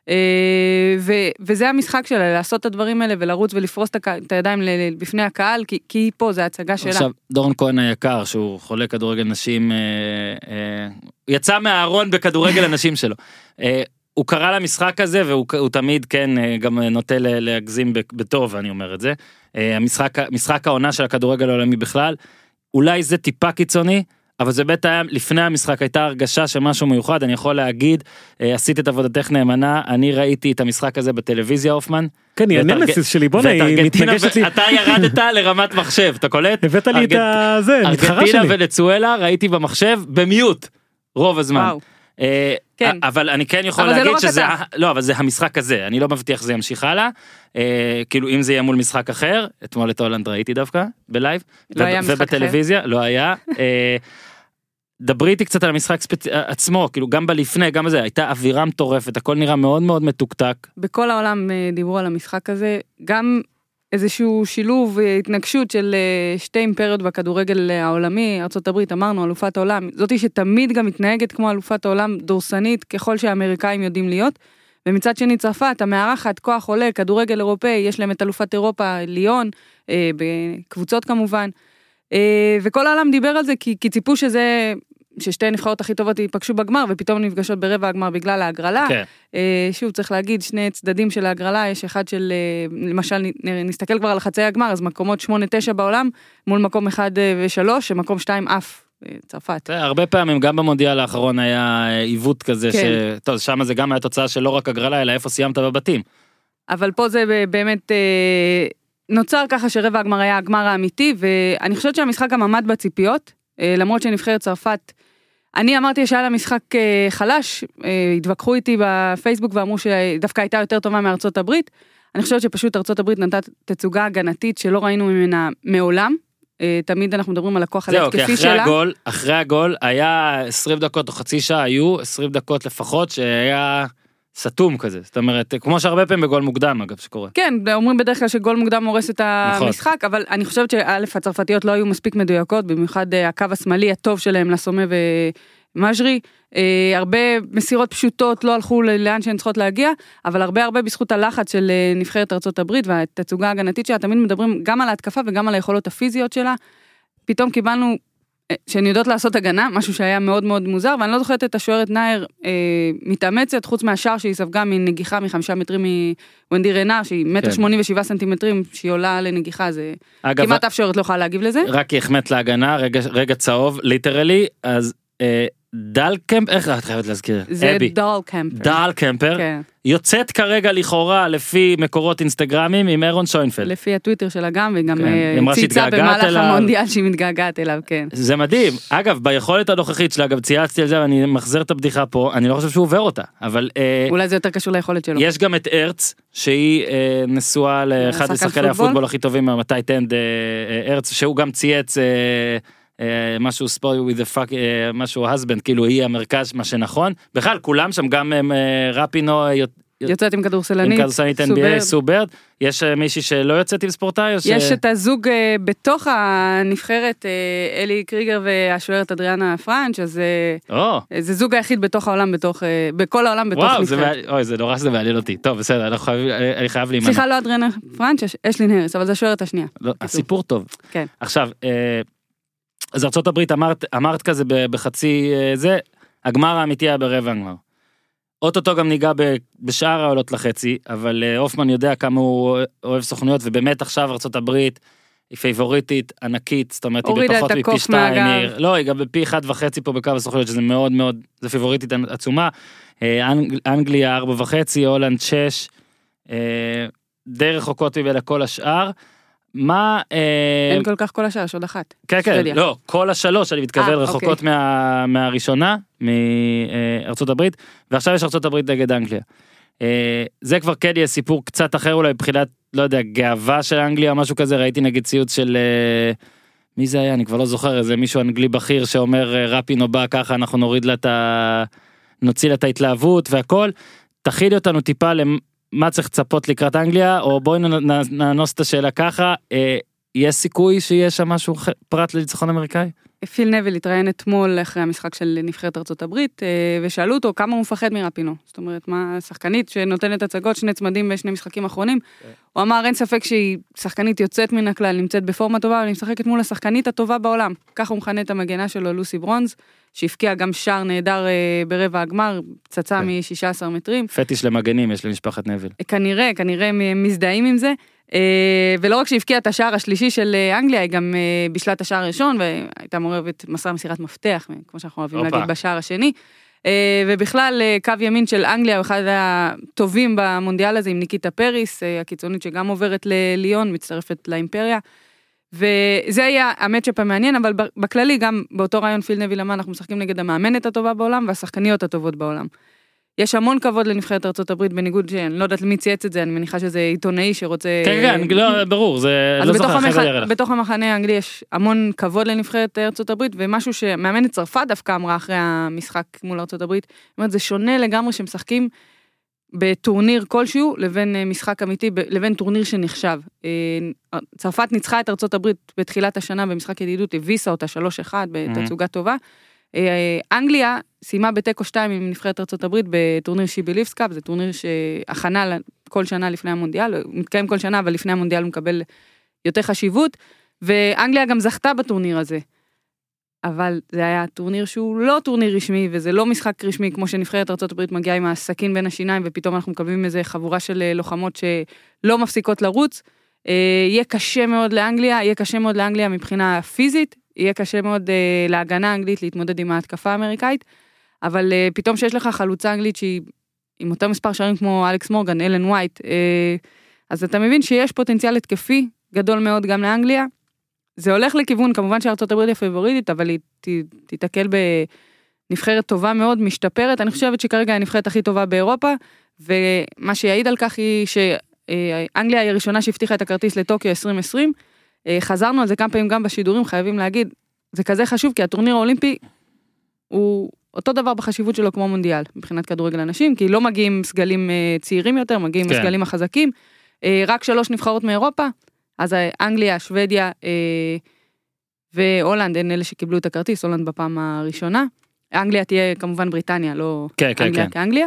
אה, ו- וזה המשחק שלה, לעשות את הדברים האלה ולרוץ ולפרוס את, הידיים בפני הקהל, כי, כי היא פה, זה הצגה שלה. עכשיו דורון כהן היקר שהוא חולה כדורגל נשים אה, אה, יצא מהארון בכדורגל הנשים שלו. אה, הוא קרא למשחק הזה והוא הוא תמיד כן אה, גם נוטה להגזים ב- בטוב אני אומר את זה. אה, המשחק משחק העונה של הכדורגל העולמי בכלל. אולי זה טיפה קיצוני. אבל זה באמת היה לפני המשחק הייתה הרגשה של משהו מיוחד אני יכול להגיד אה, עשית את עבודתך נאמנה אני ראיתי את המשחק הזה בטלוויזיה הופמן. כן היא הנמסיס שלי בואנה היא מתנגשת לי אתה ירדת לרמת מחשב אתה קולט? הבאת לי את הזה מתחרה ארגנטינה שלי. ונצואלה ראיתי במחשב ב mute רוב הזמן. אה, כן. אבל אני כן יכול לא להגיד רק שזה אתה. לא אבל זה המשחק הזה אני לא מבטיח שזה ימשיך הלאה אה, כאילו אם זה יהיה מול משחק אחר אתמול את הולנד ראיתי דווקא ב live לא היה משחק ובטלוויזיה לא היה. אה, דברי איתי קצת על המשחק ספצ... עצמו כאילו גם בלפני גם בזה הייתה אווירה מטורפת הכל נראה מאוד מאוד מתוקתק בכל העולם אה, דיברו על המשחק הזה, גם איזשהו שילוב, אה, התנגשות של אה, שתי אימפריות בכדורגל העולמי, ארה"ב, אמרנו, אלופת העולם, זאתי שתמיד גם מתנהגת כמו אלופת העולם, דורסנית ככל שהאמריקאים יודעים להיות. ומצד שני צרפת, המארחת, כוח עולה, כדורגל אירופאי, יש להם את אלופת אירופה, ליון, אה, בקבוצות כמובן. אה, וכל העולם דיבר על זה כי, כי ציפו שזה, ששתי הנבחרות הכי טובות ייפגשו בגמר, ופתאום נפגשות ברבע הגמר בגלל ההגרלה. כן. אה, שוב צריך להגיד שני צדדים של ההגרלה יש אחד של אה, למשל נסתכל כבר על חצי הגמר אז מקומות 8-9 בעולם מול מקום 1 ו-3 שמקום 2 עף אה, צרפת. הרבה פעמים גם במונדיאל האחרון היה אה, עיוות כזה כן. ש... טוב שם זה גם היה תוצאה של לא רק הגרלה אלא איפה סיימת בבתים. אבל פה זה באמת אה, נוצר ככה שרבע הגמר היה הגמר האמיתי ואני חושבת שהמשחק גם עמד בציפיות אה, למרות שנבחרת צרפת. אני אמרתי שהיה לה משחק אה, חלש, אה, התווכחו איתי בפייסבוק ואמרו שדווקא הייתה יותר טובה מארצות הברית. אני חושבת שפשוט ארצות הברית נתנה תצוגה הגנתית שלא ראינו ממנה מעולם. אה, תמיד אנחנו מדברים על הכוח זהו, כי ההתקפי אחרי שלה. הגול, אחרי הגול היה 20 דקות או חצי שעה, היו 20 דקות לפחות שהיה סתום כזה. זאת אומרת, כמו שהרבה פעמים בגול מוקדם אגב שקורה. כן, אומרים בדרך כלל שגול מוקדם הורס את נכון. המשחק, אבל אני חושבת שא' הצרפתיות לא היו מספיק מדויקות, במיוחד אה, הקו השמאלי הטוב שלהם, לסומה ומז'רי. אה, הרבה מסירות פשוטות לא הלכו לאן שהן צריכות להגיע, אבל הרבה הרבה בזכות הלחץ של אה, נבחרת הברית והתצוגה ההגנתית שלה, תמיד מדברים גם על ההתקפה וגם על היכולות הפיזיות שלה. פתאום קיבלנו שהן יודעות לעשות הגנה, משהו שהיה מאוד מאוד מוזר, ואני לא זוכרת את השוערת נאייר אה, מתאמצת, חוץ מהשער שהיא ספגה מנגיחה מחמישה מטרים מוונדי רנר, שהיא מטר כן. שמונים ושבעה סנטימטרים, שהיא עולה לנגיחה, זה אגב, כמעט אף שוערת לא יכולה להגיב לזה. רק היא החמאת להגנה, רגע, רגע צהוב, ליטרלי, אז אה, דל קמפ, איך את חייבת להזכיר? זה אבי. דול קמפר. דל קמפר, כן. יוצאת כרגע לכאורה לפי מקורות אינסטגרמים עם אירון שוינפלד. לפי הטוויטר שלה גם, והיא גם כן, אה, צייצה במהלך אליו. המונדיאל שהיא מתגעגעת אליו, כן. זה מדהים. אגב, ביכולת הנוכחית שלה, גם צייצתי על זה ואני מחזיר את הבדיחה פה, אני לא חושב שהוא עובר אותה, אבל אה, אולי זה יותר קשור ליכולת שלו. יש גם את ארץ, שהיא אה, נשואה לאחד משחקני פוטבול? הפוטבול הכי טובים מהטייט אנד אה, אה, ארץ, שהוא גם צייץ אה, אה, משהו ספורט with the fuck, אה, משהו husband, כאילו היא המרכז, מה שנכון. בכלל, כולם שם, גם אה, רפינו, אה, יוצאת עם עם כדורסלנית, כדורסלנית סו NBA, ברד. סו ברד, יש אה, מישהי שלא יוצאת עם ספורטאי? או ש- יש את הזוג אה, בתוך הנבחרת, אה, אלי קריגר והשוערת אדריאנה פרנץ', אז אה, או, זה זוג היחיד בתוך העולם, בתוך, אה, בכל העולם בתוך וואו, זה נבחרת. אוי, זה נורא שזה מעניין אותי. טוב, בסדר, אה, אני חייב להימנע. סליחה, לא אדריאנה פרנץ', יש- אשלין האריס, אבל זו השוערת השנייה. לא, הסיפור טוב. כן. עכשיו, אה, אז ארצות הברית אמרת, אמרת כזה בחצי אה, זה, הגמר האמיתי היה ברבע הגמר. אוטוטו גם ניגע בשאר העולות לחצי, אבל אה, הופמן יודע כמה הוא אוהב סוכנויות, ובאמת עכשיו ארצות הברית היא פייבוריטית ענקית, זאת אומרת היא בפחות מפי שתיים, לא, היא גם בפי אחד וחצי פה בקו הסוכנויות, שזה מאוד מאוד, זה פייבוריטית עצומה. אה, אנג- אנגליה ארבע וחצי, הולנד שש, די רחוקות ממנה כל השאר. מה... אה, אין כל כך כל השאר, יש עוד אחת. כן כן. לא כל השלוש אני מתכוון אה, רחוקות אוקיי. מה, מהראשונה מארצות הברית ועכשיו יש ארצות הברית נגד אנגליה. אה, זה כבר כן יהיה סיפור קצת אחר אולי מבחינת לא יודע גאווה של אנגליה או משהו כזה ראיתי נגיד ציוץ של אה, מי זה היה אני כבר לא זוכר איזה מישהו אנגלי בכיר שאומר אה, רפינו בא ככה אנחנו נוריד לה את ה... נוציא לה את ההתלהבות והכל. תכילי אותנו טיפה למה צריך לצפות לקראת אנגליה או בואי נאנוס את השאלה ככה אה, יש סיכוי שיהיה שם משהו פרט לניצחון אמריקאי? פיל נבל התראיין אתמול אחרי המשחק של נבחרת ארצות הברית, אה, ושאלו אותו כמה הוא מפחד מרפינו. זאת אומרת, מה שחקנית שנותנת הצגות, שני צמדים בשני משחקים אחרונים. הוא אמר, אין ספק שהיא שחקנית יוצאת מן הכלל, נמצאת בפורמה טובה, אבל היא משחקת מול השחקנית הטובה בעולם. ככה הוא מכנה את המגנה שלו, לוסי ברונז, שהבקיעה גם שער נהדר אה, ברבע הגמר, פצצה כן. מ-16 מטרים. פטיש למגנים יש למשפחת נבל. כנראה, כנראה מזדהים עם זה. אה, ולא רק שהבקיעה את השער השלישי של אה, אנגליה, היא גם אה, בישלה את השער הראשון, והייתה מעורבת מסרה מסירת מפתח, כמו שאנחנו אוהבים. להגיד בשער השני. ובכלל, קו ימין של אנגליה הוא אחד הטובים במונדיאל הזה עם ניקיטה פריס, הקיצונית שגם עוברת לליון, מצטרפת לאימפריה. וזה היה המצ'אפ המעניין, אבל בכללי, גם באותו רעיון פיל נביל אמר, אנחנו משחקים נגד המאמנת הטובה בעולם והשחקניות הטובות בעולם. יש המון כבוד לנבחרת הברית, בניגוד שאני לא יודעת למי צייץ את זה, אני מניחה שזה עיתונאי שרוצה... כן כן לא ברור זה לא זוכר המח... בתוך המחנה האנגלי יש המון כבוד לנבחרת הברית, ומשהו שמאמנת צרפת דווקא אמרה אחרי המשחק מול הברית, היא אומרת זה שונה לגמרי שמשחקים בטורניר כלשהו לבין אה, משחק אמיתי, לבין טורניר שנחשב. אה, צרפת ניצחה את הברית בתחילת השנה במשחק ידידות, הביסה אותה 3-1 בתצוגה טובה. אנגליה סיימה בתיקו 2 עם נבחרת הברית בטורניר SheBelieves Cup, זה טורניר שהכנה כל שנה לפני המונדיאל, הוא מתקיים כל שנה, אבל לפני המונדיאל הוא מקבל יותר חשיבות, ואנגליה גם זכתה בטורניר הזה. אבל זה היה טורניר שהוא לא טורניר רשמי, וזה לא משחק רשמי כמו שנבחרת ארה"ב מגיעה עם הסכין בין השיניים, ופתאום אנחנו מקבלים איזה חבורה של אה, לוחמות שלא מפסיקות לרוץ. אה, יהיה קשה מאוד לאנגליה, יהיה קשה מאוד לאנגליה מבחינה פיזית, יהיה קשה מאוד אה, להגנה האנגלית להתמודד עם ההתקפה האמריקאית, אבל אה, פתאום שיש לך חלוצה אנגלית שהיא עם אותו מספר שערים כמו אלכס מורגן, אלן ווייט, אה, אז אתה מבין שיש פוטנציאל התקפי גדול מאוד גם לאנגליה. זה הולך לכיוון, כמובן שארצות הברית היא הפייבוריטית, אבל היא ת- תיתקל בנבחרת טובה מאוד, משתפרת. אני חושבת שכרגע היא הנבחרת הכי טובה באירופה, ומה שיעיד על כך היא שאנגליה היא הראשונה שהבטיחה את הכרטיס לטוקיו 2020. אה, חזרנו על זה כמה פעמים גם בשידורים, חייבים להגיד, זה כזה חשוב, כי הטורניר האולימפי הוא אותו דבר בחשיבות שלו כמו מונדיאל, מבחינת כדורגל הנשים, כי לא מגיעים סגלים אה, צעירים יותר, מגיעים כן. הסגלים החזקים. אה, רק שלוש נבחרות מאירופה, אז אנגליה, שוודיה והולנד הן אלה שקיבלו את הכרטיס, הולנד בפעם הראשונה. אנגליה תהיה כמובן בריטניה, לא כן, כן, אנגליה כן. כאנגליה.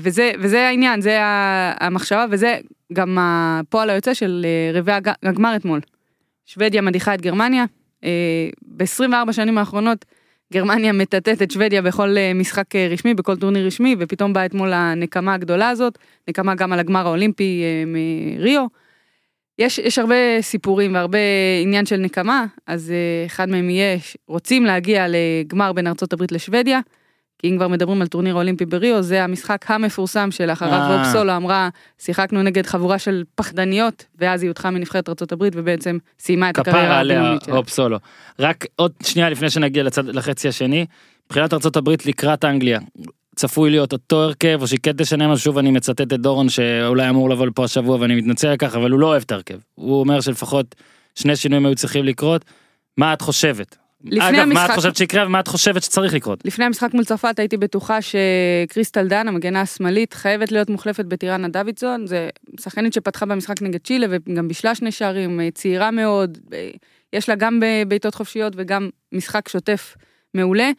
וזה, וזה העניין, זה המחשבה, וזה גם הפועל היוצא של אה, רבעי הג- הגמר אתמול. שוודיה מדיחה את גרמניה. ב-24 שנים האחרונות גרמניה מטאטאת את שוודיה בכל אה, משחק אה, רשמי, בכל טורניר רשמי, ופתאום באה אתמול הנקמה הגדולה הזאת, נקמה גם על הגמר האולימפי אה, מריו. יש, יש הרבה סיפורים והרבה עניין של נקמה, אז אה, אחד מהם יהיה, רוצים להגיע לגמר בין ארצות הברית לשוודיה, כי אם כבר מדברים על טורניר האולימפי בריו, זה המשחק המפורסם שלאחריו אה. רוב סולו אמרה, שיחקנו נגד חבורה של פחדניות, ואז היא הודחה מנבחרת הברית ובעצם סיימה את הקריירה הבינלאומית שלה. הופ סולו. רק עוד שנייה לפני שנגיע לצד לחצי השני, מבחינת הברית לקראת אנגליה. צפוי להיות אותו הרכב או שהיא כן תשנה משהו שוב אני מצטט את דורון שאולי אמור לבוא לפה השבוע ואני מתנצל על כך אבל הוא לא אוהב את ההרכב. הוא אומר שלפחות שני שינויים היו צריכים לקרות. מה את חושבת? לפני אגב מה את המשחק- חושבת שיקרה ומה את חושבת שצריך לקרות? לפני המשחק מול צרפת הייתי בטוחה שקריסטל דן, המגנה השמאלית, חייבת להיות מוחלפת בטיראנה דוידסון. זה שחקנית שפתחה במשחק נגד צ'ילה וגם בישלה שני שערים, אה, צעירה מאוד, אה, יש לה גם בעיטות חופשיות וגם משחק שוטף מעולה.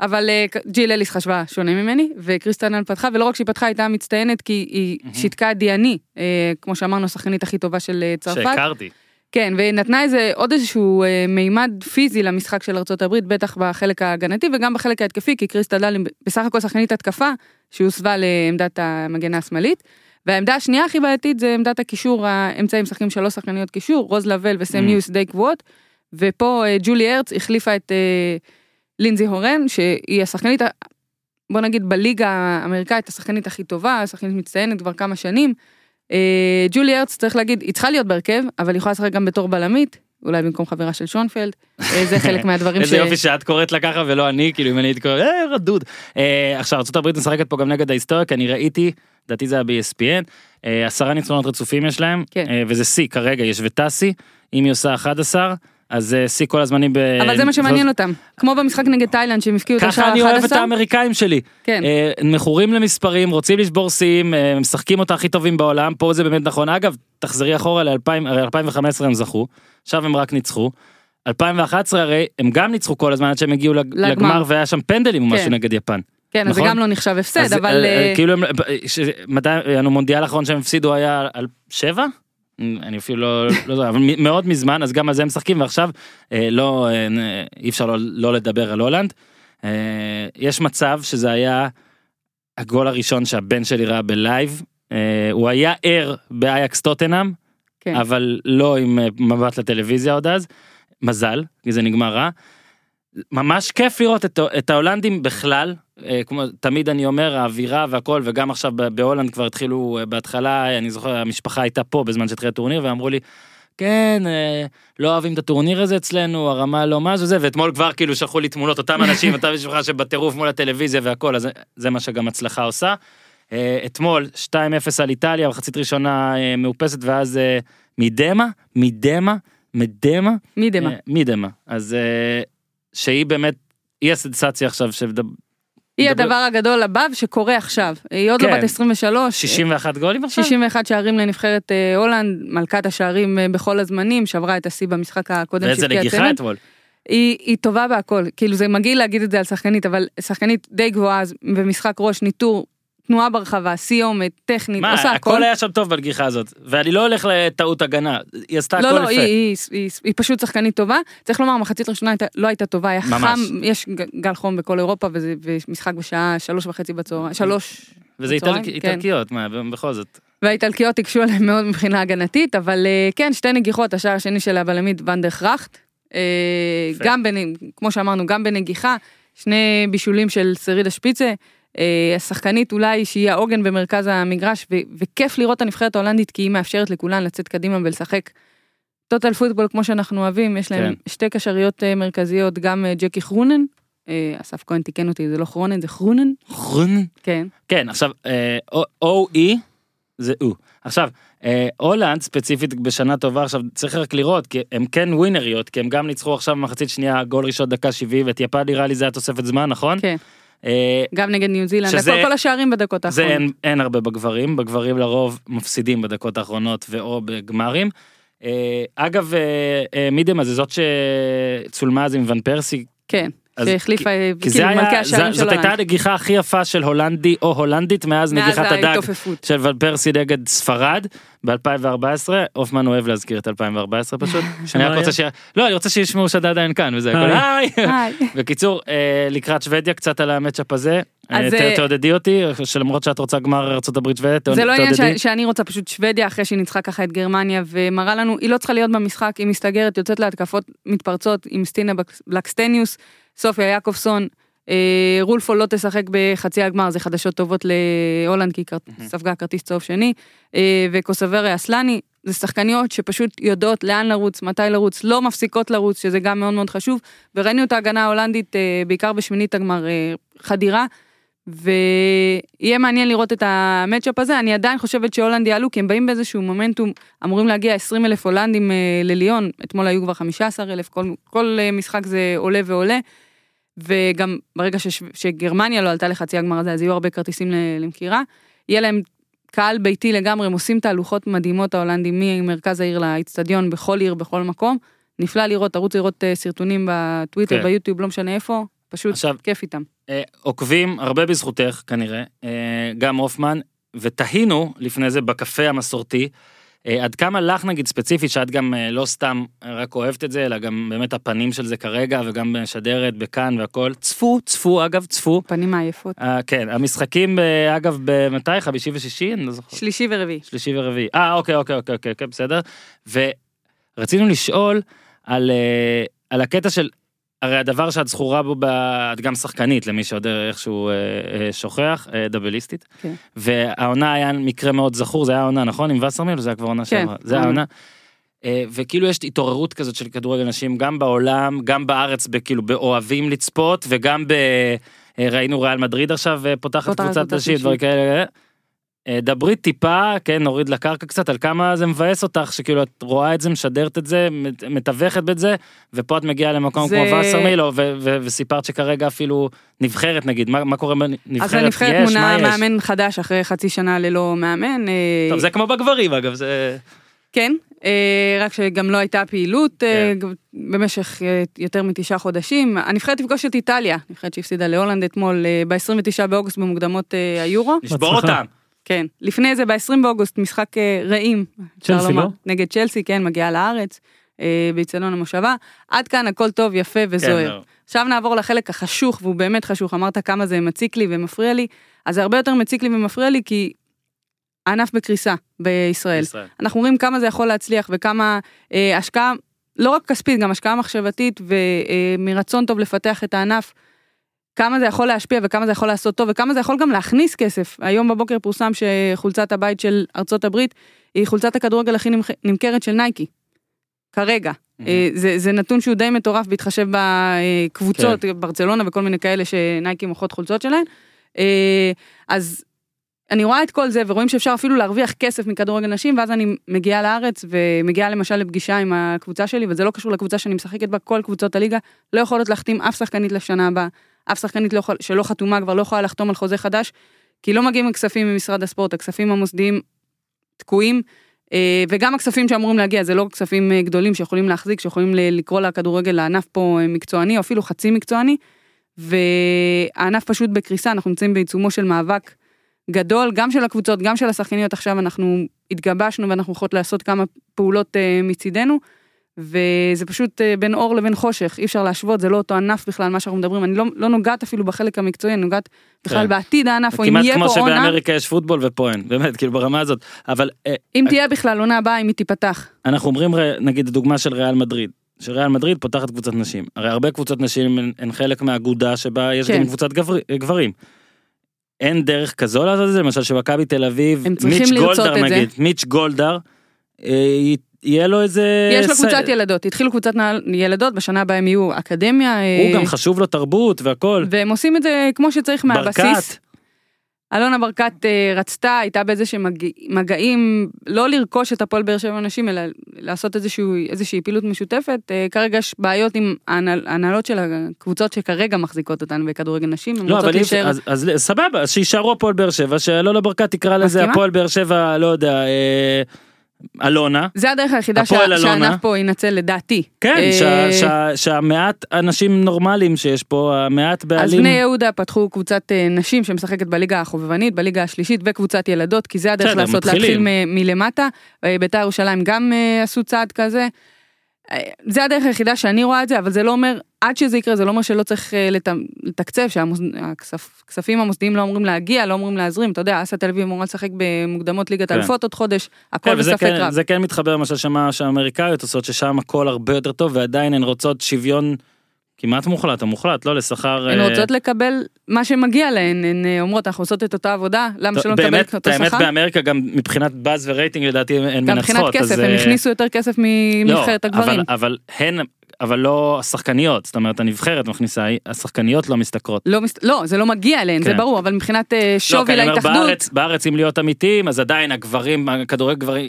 אבל אה, ג'יל אליס חשבה שונה ממני, וקריסטל דן פתחה, ולא רק שהיא פתחה, הייתה מצטיינת כי היא שיתקה את דיאני, כמו שאמרנו, השחקנית הכי טובה של צרפת. שהכרתי. כן, ונתנה איזה עוד איזשהו אה, מימד פיזי למשחק של ארה"ב, בטח בחלק ההגנתי וגם בחלק ההתקפי, כי קריסטל דאן היא בסך הכל שחקנית התקפה שהוסבה לעמדת המגנה השמאלית. והעמדה השנייה הכי בעייתית זה עמדת הקישור, האמצעים משחקים שלוש שחקניות קישור, רוז לאבל וסם מיואיס די קבועות, ופה אה, ג'ולי הרץ החליפה את אה, לינזי הורן, שהיא השחקנית, בוא נגיד בליגה האמריקאית, השחקנית הכי טובה, השחקנית מצטיינת כבר כמה שנים. אה, ג'ולי הרץ, צריך להגיד, היא צריכה להיות בהרכב, אבל היא יכולה לשחק גם בתור בלמית, אולי במקום חברה של שונפלד, אה, זה חלק מהדברים ש... איזה יופי שאת קוראת לה ככה ולא אני כאילו אם אני הייתי קורא אה רדוד. אה, עכשיו ארה"ב משחקת פה גם נגד ההיסטוריה כי אני ראיתי לדעתי זה היה ב-ESPN אה, עשרה ניצחונות רצופים יש להם כן. אה, וזה שיא כרגע יש וטסי אם היא עושה 11 אז זה שיא כל הזמנים. ב- אבל זה מה שמעניין אותם, כמו במשחק נגד תאילנד שהם הפקיעו את השער ככה אני אוהב את 11, האמריקאים שלי. כן. אה, מכורים למספרים רוצים לשבור שיאים אה, משחקים אותה הכי טובים בעולם פה זה באמת נכון אגב תחזרי אחורה ל-2000 הרי 2015 הם זכו עכשיו הם רק ניצחו. 2011 הרי הם גם ניצחו כל הזמן עד שהם הגיעו לג- לגמר. והיה שם פנדלים או כן. משהו נגד יפן. כן, אז זה נכון? גם לא נחשב הפסד, אבל... אה, אה, כאילו מתי המונדיאל האחרון שהם הפסידו היה על שבע? אני אפילו לא לא יודע אבל מאוד מזמן אז גם על זה הם משחקים ועכשיו אה, לא אה, אי אפשר לא, לא לדבר על הולנד. אה, יש מצב שזה היה הגול הראשון שהבן שלי ראה בלייב אה, הוא היה ער באייקס טוטנאם כן. אבל לא עם אה, מבט לטלוויזיה עוד אז מזל כי זה נגמר רע. ממש כיף לראות את, את ההולנדים בכלל אה, כמו תמיד אני אומר האווירה והכל וגם עכשיו בהולנד כבר התחילו אה, בהתחלה אני זוכר המשפחה הייתה פה בזמן שהתחיל הטורניר ואמרו לי. כן אה, לא אוהבים את הטורניר הזה אצלנו הרמה לא מה זה ואתמול כבר כאילו שלחו לי תמונות אותם אנשים אותה משפחה שבטירוף מול הטלוויזיה והכל אז זה- זה מה שגם הצלחה עושה. אתמול 2-0 על איטליה מחצית ראשונה מאופסת ואז אה, מדמה מדמה מדמה מי דמה? אה, מדמה אז שהיא באמת היא הסנסציה עכשיו שמדבר היא מדבר- הדבר הגדול הבא שקורה עכשיו. היא עוד לא כן. בת 23. 61 גולים עכשיו 61 שערים לנבחרת אה, הולנד, מלכת השערים אה, בכל הזמנים, שברה את השיא במשחק הקודם ואיזה שהבקיעה נגיחה צמד. אתמול. היא, היא טובה בהכל, כאילו זה מגעיל להגיד את זה על שחקנית, אבל שחקנית די גבוהה אז במשחק ראש, ניטור, תנועה ברחבה, סיומת, טכנית, מה עושה הכל. הכל היה שם טוב בנגיחה הזאת ואני לא הולך לטעות הגנה היא עשתה הכל לא, לא, יפה. היא, היא, היא, היא פשוט שחקנית טובה. צריך לומר, מחצית ראשונה הייתה, לא הייתה טובה, היה ממש. חם, יש גל חום בכל אירופה, וזה ומשחק בשעה שלוש וחצי בצהריים, שלוש, וזה בצהריים, איטלק- כן. איטלקיות מה בכל זאת. והאיטלקיות הקשו עליהם מאוד מבחינה הגנתית, אבל אה, כן, שתי נגיחות, השער השני של הבלמית ונדר כראכט, אה. גם, בנ- כמו שאמרנו, גם בנגיחה, שני בישולים של שרידה שפיצה, השחקנית אולי שהיא העוגן במרכז המגרש, ו- וכיף לראות את הנבחרת ההולנדית, כי היא מאפשרת לכולן לצאת קדימה ולשחק. טוטל פוטבול כמו שאנחנו אוהבים, יש להם כן. שתי קשריות אה, מרכזיות, גם אה, ג'קי כרונן, אה, אסף כהן תיקן אותי, זה לא כרונן, זה כרונן, חרון. כן. כן עכשיו או אי זה או עכשיו אה, הולנד ספציפית בשנה טובה עכשיו צריך רק לראות כי הם כן ווינריות כי הם גם ניצחו עכשיו במחצית שנייה גול ראשון דקה 70 ואת יפן נראה לי זה היה תוספת זמן נכון? כן. אה, גם נגד ניו זילנד, שזה- הכל, כל השערים בדקות זה האחרונות. אין, אין הרבה בגברים, בגברים לרוב מפסידים בדקות האחרונות ואו בגמרים. אה, אגב, אה, אה, מידמה זה זאת שצולמה אז עם ון פרסי, כן. שהחליפה כי- כי זה כאילו מלכי השערים של זאת הייתה הולנד. הנגיחה הכי יפה של הולנדי או הולנדית מאז נגיחת הדג. של ון פרסי נגד ספרד ב-2014 הופמן אוהב להזכיר את 2014 פשוט. אני רק? רוצה ש... לא אני רוצה שישמעו שאתה עדיין כאן וזה הכל. היי. בקיצור אה, לקראת שוודיה קצת על המצ'אפ הזה. אה, אה, תעודדי אותי שלמרות שאת רוצה גמר ארה"ב שוודיה זה לא עניין תעודדי. שאני רוצה פשוט שוודיה אחרי שהיא ניצחה ככה את גרמניה ומראה לנו היא לא צריכה להיות במשחק היא מסתגרת יוצאת להתקפות מתפרצות עם סטינה בלקסטיניוס סופיה יעקובסון אה, רולפו לא תשחק בחצי הגמר זה חדשות טובות להולנד כי היא כר- ספגה כרטיס צהוב שני. אה, וקוסוברי אסלני זה שחקניות שפשוט יודעות לאן לרוץ מתי לרוץ לא מפסיקות לרוץ שזה גם מאוד מאוד חשוב. וראינו את ההגנה ההולנדית אה, בעיקר בשמינית הגמר אה, חדירה. ויהיה מעניין לראות את המצ'אפ הזה. אני עדיין חושבת שהולנד יעלו כי הם באים באיזשהו מומנטום. אמורים להגיע 20 אלף הולנדים אה, לליון. אתמול היו כבר 15 אלף. כל, כל אה, משחק זה עולה ועולה. וגם ברגע שש, שגרמניה לא עלתה לחצי הגמר הזה אז יהיו הרבה כרטיסים למכירה. יהיה להם קהל ביתי לגמרי הם עושים תהלוכות מדהימות ההולנדים ממרכז העיר לאצטדיון בכל עיר בכל מקום. נפלא לראות תרוץ לראות אה, סרטונים בטוויטר כן. ביוטיוב לא משנה איפה פשוט עכשיו- כיף איתם. אה, עוקבים הרבה בזכותך כנראה אה, גם הופמן ותהינו לפני זה בקפה המסורתי. אה, עד כמה לך נגיד ספציפית שאת גם אה, לא סתם רק אוהבת את זה אלא גם באמת הפנים של זה כרגע וגם משדרת בכאן והכל צפו צפו אגב צפו. פנים העייפות. אה, כן המשחקים אגב במתי? חמישי ושישי? אני לא זוכר. שלישי ורביעי. שלישי ורביעי. אה אוקיי אוקיי אוקיי אוקיי, אוקיי בסדר. ורצינו לשאול על על הקטע של הרי הדבר שאת זכורה בו את גם שחקנית למי שעוד איכשהו אה, אה, שוכח אה, דאבליסטית כן. והעונה היה מקרה מאוד זכור זה היה העונה נכון עם וסרמיל זה היה כבר עונה כן, שעברה זה העונה. העונה. וכאילו יש התעוררות כזאת של כדורגל נשים גם בעולם גם בארץ בכאילו באוהבים לצפות וגם ב... ראינו ריאל מדריד עכשיו פותחת קבוצת נשים. דברים כאלה. אה, דברי טיפה כן נוריד לקרקע קצת על כמה זה מבאס אותך שכאילו את רואה את זה משדרת את זה מת- מתווכת את זה ופה את מגיעה למקום זה- כמו וסרמילו וסיפרת שכרגע אפילו נבחרת נגיד מה מה קורה בנבחרת אז הנבחרת יש מונה מה יש. מאמן חדש אחרי חצי שנה ללא מאמן. אה, טוב זה כמו בגברים אגב זה כן, אה, רק שגם לא הייתה פעילות אה, כן. במשך אה, יותר מתשעה חודשים. הנבחרת תפגוש את איטליה, נבחרת שהפסידה להולנד אתמול ב-29 באוגוסט במוקדמות אה, היורו. בהצלחה. אותם. כן, לפני זה ב-20 באוגוסט משחק אה, רעים. צ'לסי. לא? נגד צ'לסי, כן, מגיעה לארץ, אה, באיצטדיון המושבה. עד כאן הכל טוב, יפה כן, וזוהר. זהו. עכשיו נעבור לחלק החשוך, והוא באמת חשוך, אמרת כמה זה מציק לי ומפריע לי, אז זה הרבה יותר מציק לי ומפריע לי, כי הענף בקריסה בישראל. ישראל. אנחנו רואים כמה זה יכול להצליח וכמה אה, השקעה, לא רק כספית, גם השקעה מחשבתית ומרצון טוב לפתח את הענף, כמה זה יכול להשפיע וכמה זה יכול לעשות טוב וכמה זה יכול גם להכניס כסף. היום בבוקר פורסם שחולצת הבית של ארצות הברית היא חולצת הכדורגל הכי נמכ- נמכרת של נייקי. כרגע. אה, זה, זה נתון שהוא די מטורף בהתחשב בקבוצות, כן. ברצלונה וכל מיני כאלה שנייקי מוכרות חולצות שלהן. אה, אז אני רואה את כל זה ורואים שאפשר אפילו להרוויח כסף מכדורגל נשים ואז אני מגיעה לארץ ומגיעה למשל לפגישה עם הקבוצה שלי וזה לא קשור לקבוצה שאני משחקת בה כל קבוצות הליגה לא יכולות להחתים אף שחקנית לשנה הבאה אף שחקנית לא שלא חתומה כבר לא יכולה לחתום על חוזה חדש כי לא מגיעים הכספים ממשרד הספורט הכספים המוסדיים תקועים אה, וגם הכספים שאמורים להגיע זה לא כספים אה, גדולים שיכולים להחזיק שיכולים לקרוא לכדורגל לענף פה אה, מקצועני או אפילו חצי מקצועני והענף פשוט בקריסה אנחנו נמצאים בעיצומו של מאבק גדול גם של הקבוצות גם של השחקניות. עכשיו אנחנו התגבשנו ואנחנו יכולות לעשות כמה פעולות מצידנו וזה פשוט אה, בין אור לבין חושך אי אפשר להשוות זה לא אותו ענף בכלל מה שאנחנו מדברים אני לא, לא נוגעת אפילו בחלק המקצועי אני נוגעת בכלל כן. בעתיד הענף או אם כמעט יהיה כמו פה עונה שבאמריקה יש פוטבול ופה אין באמת כאילו ברמה הזאת אבל אה, אם תהיה בכלל עונה הבאה אם היא תיפתח אנחנו אומרים נגיד דוגמה של ריאל מדריד. שריאל מדריד פותחת קבוצת נשים הרי הרבה קבוצות נשים הן, הן חלק מהאגודה שבה יש כן. גם קבוצת גבר, גברים. אין דרך כזו לעשות את זה למשל שמכבי תל אביב מיץ' זה. נגיד מיץ' גולדהר. אה, י- יהיה לו איזה יש לו קבוצת ילדות התחילו קבוצת ילדות בשנה הבאה הם יהיו אקדמיה אה, הוא גם חשוב לו תרבות והכל. והם עושים את זה כמו שצריך מהבסיס. אלונה ברקת אה, רצתה, הייתה באיזה שהם מג... מגעים, לא לרכוש את הפועל באר שבע נשים, אלא לעשות איזשהו, איזושהי פעילות משותפת. אה, כרגע יש בעיות עם ההנהל- ההנהלות של הקבוצות שכרגע מחזיקות אותן בכדורגל נשים, הן לא רוצות להישאר. אז, אז סבבה אז שיישארו הפועל באר שבע שאלונה ברקת תקרא לזה? הפועל באר שבע לא יודע. אה, אלונה, זה הדרך היחידה שה-. שהענף פה ינצל לדעתי. כן, אה, שה- שה- שהמעט אנשים נורמליים שיש פה, המעט אז בעלים, בני יהודה פתחו קבוצת אה, נשים שמשחקת בליגה החובבנית, בליגה השלישית וקבוצת ילדות, כי זה הדרך לעשות, להתחיל. מ- מלמטה. אה, בית"ר ירושלים גם אה, עשו צעד כזה. זה הדרך היחידה שאני רואה את זה, אבל זה לא אומר, עד שזה יקרה, זה לא אומר שלא צריך אה, לת- לתקצב, שהכספים המוסדיים לא אמורים להגיע, לא אמורים להזרים. אתה יודע, אסא תל אביב אמורה לשחק במוקדמות ליגת כן. אלפות עוד חודש, כן, הכל וזה בספק כן, רב. זה כן מתחבר למשל שמה שהאמריקאיות עושות, ששם הכל הרבה יותר טוב, ועדיין הן רוצות שוויון כמעט מוחלט, או מוחלט, לא לשכר... הן אה, רוצות לקבל מה שמגיע להן, הן אה, אומרות, אנחנו עושות את אותה עבודה, למה שלא נקבל באמת, את אותו האמת שכר? באמריקה גם מבחינת באז ורייטינג לדעתי הן גם מבחינת מנצחות. כסף, הם אה, הכניסו יותר כסף מנבחרת לא, הגברים. אבל, אבל הן, אבל לא השחקניות, זאת אומרת הנבחרת מכניסה, השחקניות לא משתכרות. לא, מס- לא, זה לא מגיע אליהן, זה כן. ברור, אבל מבחינת אה, לא, שווי אומר, להתאחדות, בארץ, בארץ אם להיות אמיתיים אז עדיין הגברים, הכדורגל גברים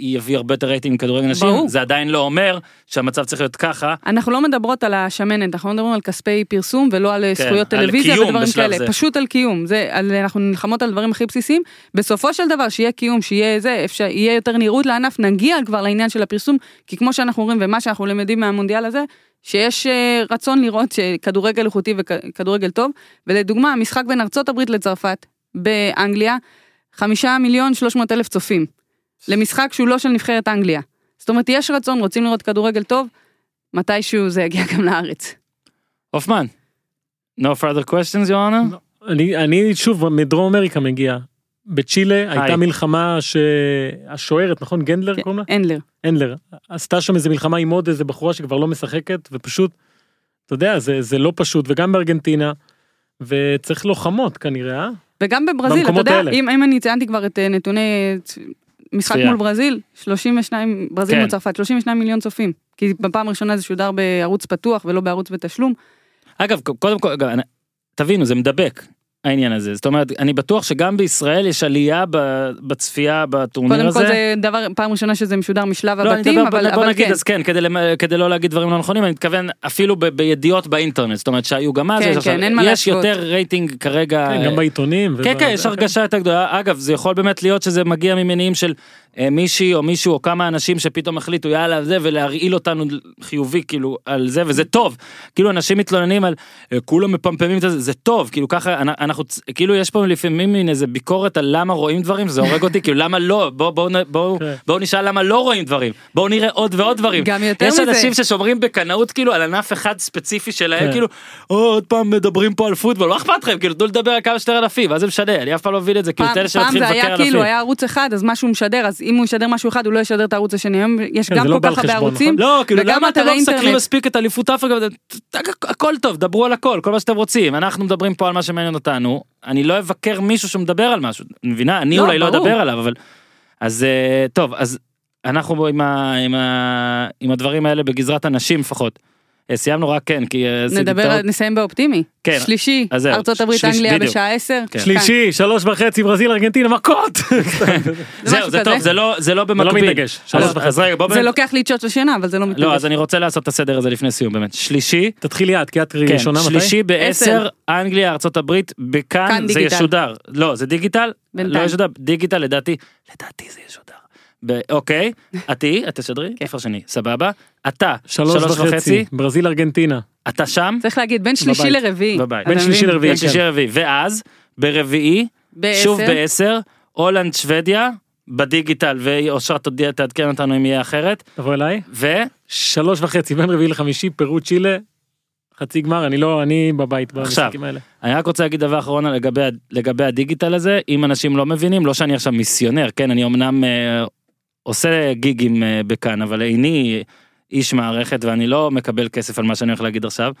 יביא הרבה יותר רייטינג מכדורגל נשים, ברור. זה עדיין לא אומר שהמצב צריך להיות ככה. אנחנו לא מדברות על השמנת, אנחנו לא מדברים על כספי פרסום ולא על אה, כן, זכויות טלוויזיה ודברים כאלה, זה. פשוט על קיום, זה, על, אנחנו נלחמות על דברים הכי בסיסיים, בסופו של דבר שיהיה קיום, שיהיה זה, אפשר, יהיה יותר נראות לענף, נגיע כבר לעניין של הפרסום, כי כמו שאנחנו רואים ומה שאנחנו למדים מהמונדיאל הזה, שיש אה, רצון לראות שכדורגל איכותי וכדורגל טוב, ולדוגמה, המשחק בין ארצות הברית לצרפת, באנגליה, חמישה מיליון שלוש מאות אלף צופים, למשחק שהוא לא של נבחרת אנגליה. זאת אומרת, יש רצון, רוצים לראות כדורגל טוב, מתישהו זה יגיע גם לארץ. הופמן. No further questions, יואנה? אני, אני שוב מדרום אמריקה מגיע. בצ'ילה הייתה מלחמה שהשוערת נכון גנדלר קוראים לה? הנדלר. הנדלר עשתה שם איזה מלחמה עם עוד איזה בחורה שכבר לא משחקת ופשוט אתה יודע זה זה לא פשוט וגם בארגנטינה וצריך לוחמות כנראה אה? וגם בברזיל, אתה יודע. אם, אם אני ציינתי כבר את אה, נתוני משחק. מול ברזיל, 32, ברזיל כן. מול צרפת, 32 מיליון צופים. כי בפעם הראשונה זה שודר בערוץ פתוח ולא בערוץ בתשלום. אגב, קודם כל, תבינו, זה מדבק. העניין הזה זאת אומרת אני בטוח שגם בישראל יש עלייה ב- בצפייה בטורניר קודם הזה. כל זה דבר, פעם ראשונה שזה משודר משלב לא, אני הבתים, מדבר, אבל, בוא, בוא אבל נגיד כן. אז כן כדי, כדי לא להגיד דברים לא נכונים אני מתכוון אפילו ב, בידיעות באינטרנט זאת אומרת שהיו גם אז כן, יש, כן, עכשיו- יש. יותר רייטינג כרגע כן, אה, גם בעיתונים. כן וב- כן יש הרגשה יותר גדולה אגב זה יכול באמת להיות שזה מגיע ממניעים של אה, מישהי או מישהו או כמה אנשים שפתאום החליטו יאללה זה ולהרעיל אותנו חיובי כאילו על זה וזה טוב כאילו אנשים מתלוננים על אה, כולם מפמפמים את זה זה טוב כאילו ככה אנ- אנחנו כאילו יש פה לפעמים מין איזה ביקורת על למה רואים דברים זה הורג אותי כאילו למה לא בוא בוא בוא כן. בואו נשאל למה לא רואים דברים בואו נראה עוד ועוד דברים גם יותר יש מזה. אנשים ששומרים בקנאות כאילו על ענף אחד ספציפי שלהם כן. כאילו "או, עוד פעם מדברים פה על פוטבול לא אכפת לכם כאילו תנו לדבר על כמה שיותר ענפים מה זה משנה אני אף פעם לא מבין את זה כאילו פעם, תן לי פעם שנתחיל לבקר היה ענפים. אם הוא ישדר משהו אחד הוא לא ישדר את הערוץ השני היום יש כן, גם לא כל כך הרבה ערוצים לא כאילו למה אתם לא אינטרנט. מספיק את אליפות אפריקה הכל טוב דברו על הכל כל מה שאתם רוצים אנחנו מדברים פה על מה שמעניין אותנו אני לא אבקר מישהו שמדבר על משהו מבינה אני לא, אולי לא. אדבר עליו אבל אז אה, טוב אז אנחנו עם הדברים האלה בגזרת הנשים לפחות. אה, סיימנו רק כן כי אה, נדבר, טעות. נסיים באופטימי. כן. שלישי, אז ארצות הברית שליש- אנגליה בדיוק. בשעה 10. כן. שלישי שלוש וחצי ברזיל ארגנטינה מכות. זהו זה כזה. טוב זה לא זה לא במקביל. מתנגש, שלוש אז- וחצי. אז רגע בוא זה באמת- לוקח לי את שעות לשינה אבל זה לא מתנגש. לא אז אני רוצה לעשות את הסדר הזה לפני סיום באמת שלישי תתחילי את כי את כן, ראשונה מתי? שלישי בעשר, עשר. אנגליה, ארצות הברית, בכאן כאן זה. ישודר. לא, זה דיגיטל? לא ישודר, דיגיטל לדעתי, לדעתי זה ישודר. ב- אוקיי, את תהיי, את תשדרי? כן. איפה שני? סבבה. אתה, שלוש וחצי ברזיל ארגנטינה. אתה שם? צריך להגיד בין שלישי בבית. לרביעי. בבית. אתה בין מבין? שלישי לרביעי. בין שלישי לרביעי. ואז, ברביעי, בעשר. שוב בעשר, הולנד שוודיה, בדיגיטל, ואושרת תודיע- תעדכן אותנו אם יהיה אחרת. תבוא אליי. ו... שלוש וחצי בין רביעי לחמישי פירו צ'ילה. חצי גמר אני לא אני בבית עכשיו. במשחקים האלה. אני רק רוצה להגיד דבר אחרון לגבי, לגבי הדיגיטל הזה, אם אנשים לא מבינים, לא שאני עכשיו מיסיונר, כן, אני אמנם אה, עושה גיגים אה, בכאן, אבל איני איש מערכת ואני לא מקבל כסף על מה שאני הולך להגיד עכשיו,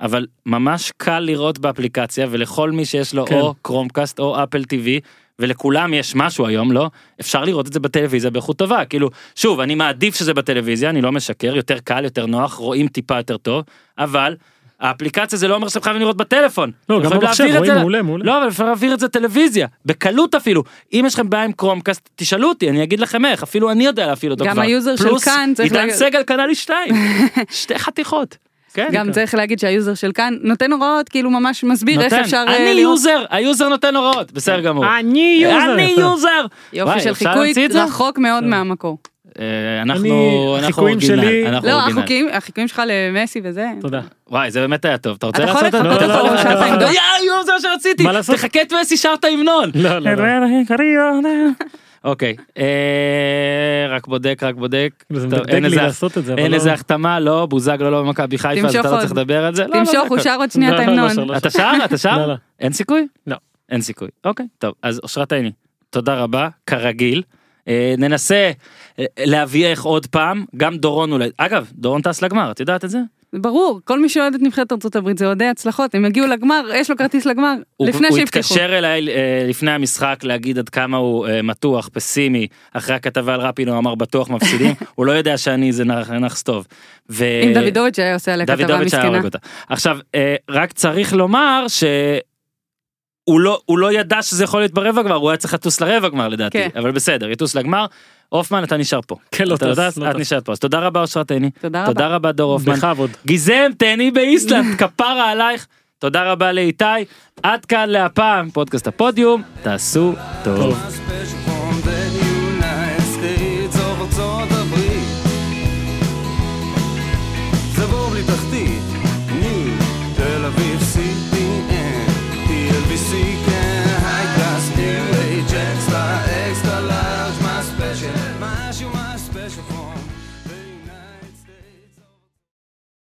אבל ממש קל לראות באפליקציה ולכל מי שיש לו כן. או קרומקאסט או אפל טיווי. ולכולם יש משהו היום לא אפשר לראות את זה בטלוויזיה באיכות טובה כאילו שוב אני מעדיף שזה בטלוויזיה אני לא משקר יותר קל יותר נוח רואים טיפה יותר טוב אבל האפליקציה זה לא אומר שאתם חייבים לראות בטלפון. לא, גם במחשב, להעביר את רואים זה- מעולה, מעולה. לא אבל אפשר להעביר את זה טלוויזיה בקלות אפילו אם יש לכם בעיה עם Chromecast תשאלו אותי אני אגיד לכם איך אפילו אני יודע להפעיל אותו גם כבר. ה user של פלוס, כאן צריך עידן להגיד- סגל קנה לי שתיים שתי חתיכות. כן. גם צריך להגיד שה user של כאן נותן הוראות, כאילו ממש מסביר איך נותן. אפשר... אה, אני לראות- user, ה user נותן הוראות, בסדר גמור. אני user. אני user. יופי וואי, של חיקוי? רחוק מאוד מהמקור. אה, אנחנו, אנחנו original, לא, החיקויים שלך למסי וזה. תודה. וואי זה באמת היה טוב, אתה רוצה אתה יכול לעשות את לחכות זה? אותו לא, לא, לשעת לא, לא, ההמנון? יואו, זה מה שרציתי, מה לעשות? תחכה את מסי שר את ההמנון. לא, לא, לא. אוקיי, אה, רק בודק, רק בודק. אין איזה- לא- החתמה, לא, בוזגלו לא במכבי חיפה, אז אתה לא. צריך לדבר על זה. לא, לא, תמשוך, זה הוא. שר עוד שנייה את לא, לא, לא, ההמנון. לא, אתה שר? אתה שר? לא, לא. אין סיכוי? לא. אין סיכוי. אוקיי, טוב, אז אושרת עיני, תודה רבה, כרגיל. אה, ננסה אה, להביאך עוד פעם, גם דורון אולי, אגב, דורון טס לגמר, את יודעת את זה? ברור, כל מי שאוהד את נבחרת ארצות הברית זה אוהדי הצלחות, הם יגיעו לגמר, יש לו כרטיס לגמר, הוא- לפני הוא שהבטיחו. התקשר אליי אה, לפני המשחק להגיד עד כמה הוא מתוח, פסימי, אחרי הכתבה על רפינו אמר בטוח מפסידים, הוא לא יודע שאני זה נח- נאחס טוב. ו- אם דוידוביץ' היה עושה עליה כתבה מסכנה. עכשיו, רק צריך לומר ש... הוא לא, הוא לא ידע שזה יכול להיות ברבע גמר, הוא היה צריך לטוס לרבע גמר לדעתי, כן. אבל בסדר, יטוס לגמר. הופמן אתה נשאר פה. כן, לא אתה טס, לא את טס. נשארת פה. אז תודה רבה אושרת עיני. תודה רבה. תודה רבה דור הופמן. בכבוד. גיזם תהני באיסלנד, כפרה עלייך. תודה רבה לאיתי. עד כאן להפעם, פודקאסט הפודיום. תעשו טוב.